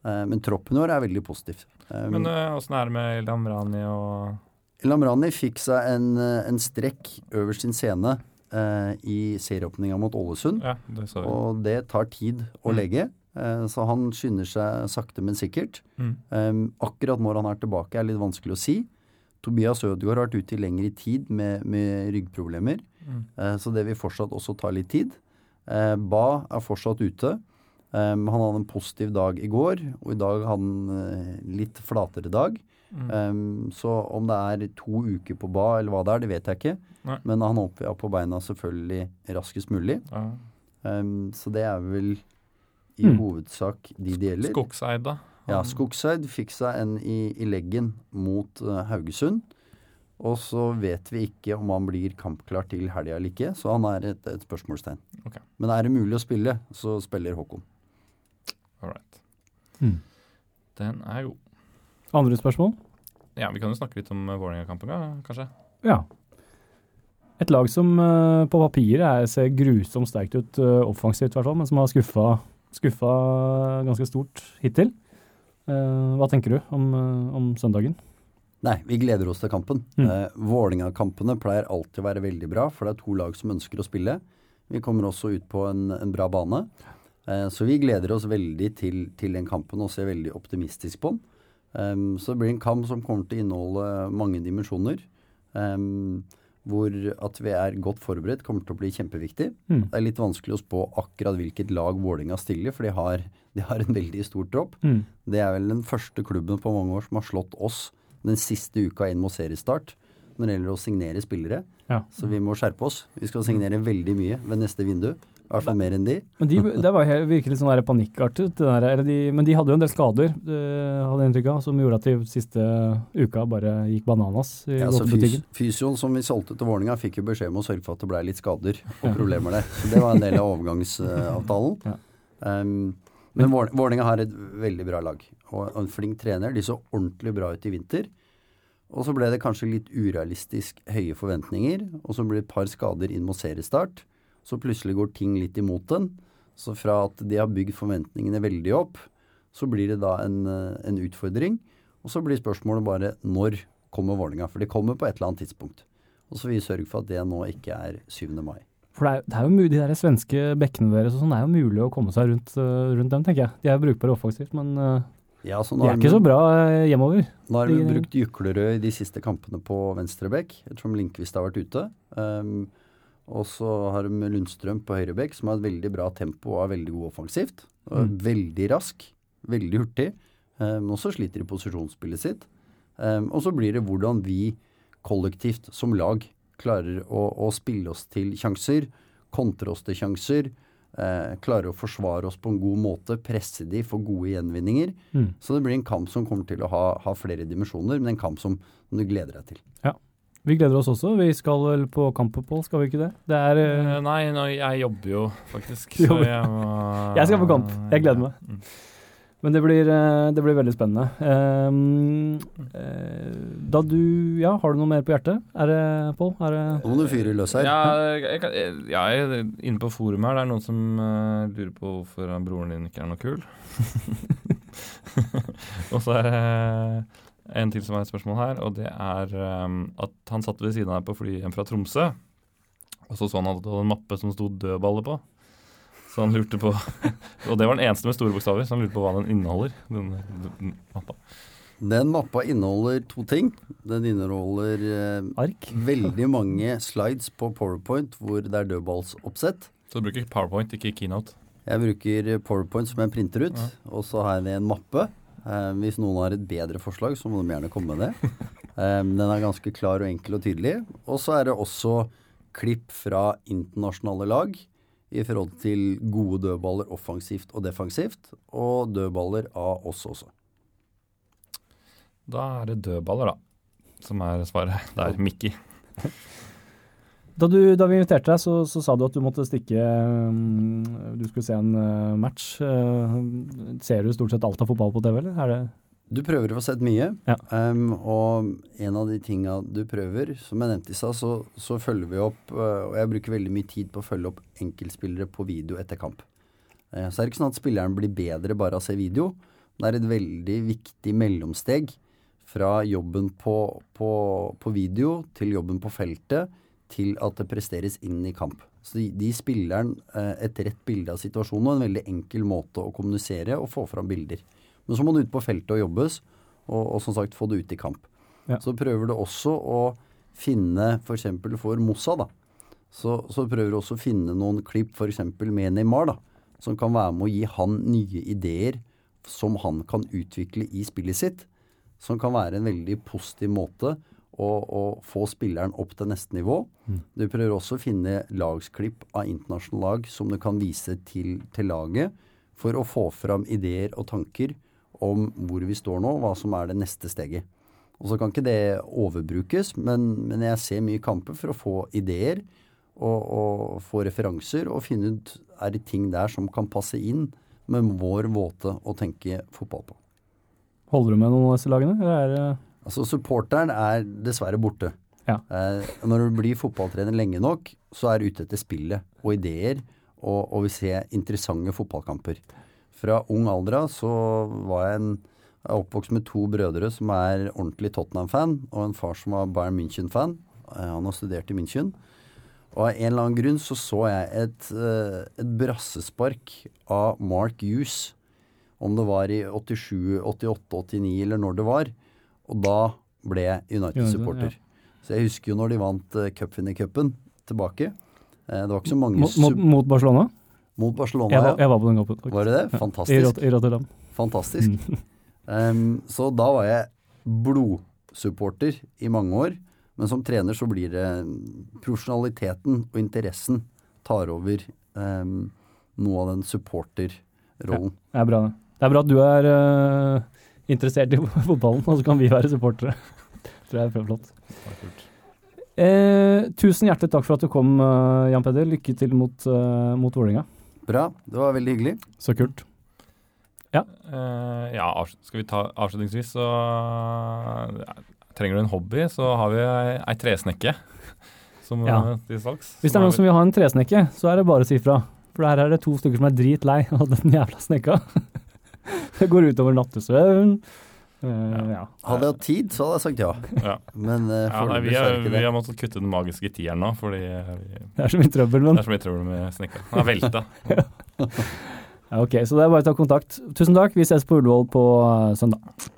Eh, men troppen vår er veldig positiv. Eh, Men åssen er det med Lamrani og El Amrani fikk seg en, eh, en strekk øverst sin scene eh, i serieåpninga mot Ålesund. Ja, det. Og det tar tid å Mm. legge. Eh, så han skynder seg sakte, men sikkert. Mm. Um, akkurat når han er tilbake er litt vanskelig å si. Tobias Ødegaard har vært ute i lengre tid med, med ryggproblemer. Mm. Eh, så det vil fortsatt også ta litt tid. Eh, ba er fortsatt ute. Um, han hadde en positiv dag i går, og i dag hadde han eh, litt flatere dag. Mm. Um, så om det er to uker på ba eller hva det er, det vet jeg ikke. Nei. Men han håper jeg på beina selvfølgelig raskest mulig. Ja. Um, så det er vel i Mm. hovedsak de det gjelder. Skogseid, da? Ja, Skogseid fikk seg en i, i leggen mot uh, Haugesund. Og så vet vi ikke om han blir kampklar til helga eller ikke, så han er et, et spørsmålstegn. Okay. Men er det mulig å spille, så spiller Håkon. All right. Mm. Den er god. Andre spørsmål? Ja, Vi kan jo snakke litt om uh, Vålerenga-kampen, kanskje. Ja. Et lag som eh, på papiret er, ser grusomt sterkt ut eh, offensivt, i hvert fall, men som har skuffa, skuffa ganske stort hittil. Eh, hva tenker du om, eh, om søndagen? Nei, vi gleder oss til kampen. Mm. Eh, Vålerenga-kampene pleier alltid å være veldig bra, for det er to lag som ønsker å spille. Vi kommer også ut på en, en bra bane. Eh, så vi gleder oss veldig til, til den kampen og ser veldig optimistisk på den. Em, så det blir en kamp som kommer til å inneholde mange dimensjoner. Um, hvor at vi er godt forberedt kommer til å bli kjempeviktig. Mm. Det er litt vanskelig å spå akkurat hvilket lag Vålerenga stiller, for de har, de har en veldig stor tropp. Mm. Det er vel den første klubben på mange år som har slått oss den siste uka inn mot seriestart når det gjelder å signere spillere. Ja. Så vi må skjerpe oss. Vi skal signere veldig mye ved neste vindu. I hvert fall mer enn de. Men de, det var helt, virkelig sånn panikkartet. De, men de hadde jo en del skader, eh, hadde inntrykk av, som gjorde at de siste uka bare gikk bananas i Ja, så fys. Fysioen som vi solgte til Vålerenga, fikk jo beskjed om å sørge for at det ble litt skader og problemer der. Så det var en del av overgangsavtalen. Ja. Um, men Vål- Vålerenga har et veldig bra lag og en flink trener. De så ordentlig bra ut i vinter. Og så ble det kanskje litt urealistisk høye forventninger, og så ble det et par skader inn mot seriestart. Så plutselig går ting litt imot den. Så fra at de har bygd forventningene veldig opp, så blir det da en, eh, en utfordring. Og så blir spørsmålet bare når kommer Vålerenga? For de kommer på et eller annet tidspunkt. Og så vil vi sørge for at det nå ikke er 7. mai. For det er, det er jo mulig, de der svenske bekkene deres og sånn, det er jo mulig å komme seg rundt, eh, rundt dem, tenker jeg. De er brukbare offensivt, men eh, Ja, de er ikke så bra hjemover. Nå har vi brukt Juklerød i de siste kampene på venstrebekk, ettersom Linkvist har vært ute. Um, og så har de Lundstrøm på høyrebekk, som har et veldig bra tempo og er veldig god offensivt. Og Mm. Veldig rask, veldig hurtig. Men og så sliter de posisjonsspillet sitt. Um, og så blir det hvordan vi kollektivt som lag klarer å, å spille oss til sjanser, kontre oss til sjanser. Eh, klarer å forsvare oss på en god måte, presse de, for gode gjenvinninger. Mm. Så det blir en kamp som kommer til å ha, ha flere dimensjoner, men en kamp som du gleder deg til. Vi gleder oss også. Vi skal vel på kamp, Pål, skal vi ikke det? Det er Eh, Nei, no, jeg jobber jo faktisk. Så jeg, må, Jeg skal på kamp. Jeg gleder meg. Mm. Men det blir, eh, det blir veldig spennende. Um, eh, da du Ja, har du noe mer på hjertet? Er det, Pål? Er Nå må du fyre løs her. Ja, jeg, kan- jeg, ja, jeg inne på forum her. Det er noen som uh, lurer på hvorfor broren din ikke er noe kul. og så er det en til som har et spørsmål her, og det er um, at han satt ved siden av deg på flyet hjem fra Tromsø. Og så så han at det var en mappe som sto dødballer på. Så han lurte på Og det var den eneste med store bokstaver, så han lurte på hva den inneholder. Den, den mappa. Den mappa inneholder to ting. Den inneholder eh, ark? veldig mange slides på Powerpoint hvor det er dødballsoppsett. Så du bruker PowerPoint, ikke Keynote. Jeg bruker Powerpoint som jeg printer ut, Ja. og så har jeg det i en mappe. Eh, hvis noen har et bedre forslag, så må de gjerne komme med det. Eh, den er ganske klar og enkel og tydelig. Og så er det også klipp fra internasjonale lag i forhold til gode dødballer offensivt og defensivt, og dødballer av oss også. Da er det dødballer, da, som er svaret. Det er Mickey. Da, du, da vi inviterte deg, så, så sa du at du måtte stikke mm, Du skulle se en eh, match. Eh, ser du stort sett alt av fotball på TV, eller? Er det Du prøver å få sett mye, Ja. Um, og en av de tinga du prøver, som jeg nevnte i stad, så, så følger vi opp, eh, og jeg bruker veldig mye tid på å følge opp enkeltspillere på video etter kamp. Så er det ikke sånn at spilleren blir bedre bare av å se video. Det er et veldig viktig mellomsteg fra jobben på, på, på video til jobben på feltet til at det presteres inn i kamp. Så de, de spilleren eh, et rett bilde av situasjonen og en veldig enkel måte å kommunisere og få fram bilder. Men så må du ut på feltet og jobbes, og, og som sagt få det ut i kamp. Ja. Så prøver du også å finne f.eks. For, for Mossa, da. Så, så prøver du også å finne noen klipp f.eks. med Neymar, da. Som kan være med å gi han nye ideer som han kan utvikle i spillet sitt. som kan være en veldig positiv måte å, å få spilleren opp til neste nivå. Mm. Du prøver også å finne lagsklipp av internasjonale lag som du kan vise til, til laget, for å få fram ideer og tanker om hvor vi står nå, hva som er det neste steget. Og så kan ikke det overbrukes, men, men jeg ser mye kamper for å få ideer og, og få referanser og finne ut er det ting der som kan passe inn med vår måte å tenke fotball på. Holder du med noen av disse lagene? Eller er det Altså Supporteren er dessverre borte. Ja. Eh, når du blir fotballtrener lenge nok, så er du ute etter spillet og ideer, og, og vil se interessante fotballkamper. Fra ung alder av så var jeg en jeg er oppvokst med to brødre som er ordentlig Tottenham-fan, og en far som var Bayern München-fan. Eh, Han har studert i München. Og av en eller annen grunn så så jeg et, eh, et brassespark av Mark Hughes. Om det var i 87, 88, 89 eller når det var. Og da ble jeg United-supporter. Så jeg husker jo når de vant uh, cupvinnercupen tilbake. Uh, det var ikke så mange mot, mot, mot Barcelona? mot Barcelona. Jeg var, ja. jeg var på den kampen. Var det det? Fantastisk. I Rotterdam. Fantastisk. Um, så da var jeg blodsupporter i mange år. Men som trener så blir det profesjonaliteten og interessen tar over um, noe av den supporterrollen. Det er bra, det. Det er bra at du er eh, interessert i fotballen, og så kan vi være supportere. tror jeg er flott. Eh, tusen hjertelig takk for at du kom, eh, Jan Peder. Lykke til mot, uh, mot Vålerenga. Bra. Det var veldig hyggelig. Så kult. Eh, ja, skal vi ta avslutningsvis, så ja, Trenger du en hobby, så har vi ei, ei tresnekke som Ja. til salgs. Hvis det er noen som vil ha en tresnekke, så er det bare å si ifra. For her er det to stykker som er dritlei av den jævla snekka. det går utover nattesøvn. Uh, ja. Hadde jeg hatt tid, så hadde jeg sagt ja. Ja. Men uh, Ja, nei, vi, er vi har måttet kutte den magiske tieren nå, fordi eh, vi, Det er så mye trøbbel, det er så mye trøbbel med snekkeren. Han har velta. ja, ok. Så det er bare å ta kontakt. Tusen takk. Vi ses på Ullevål på søndag.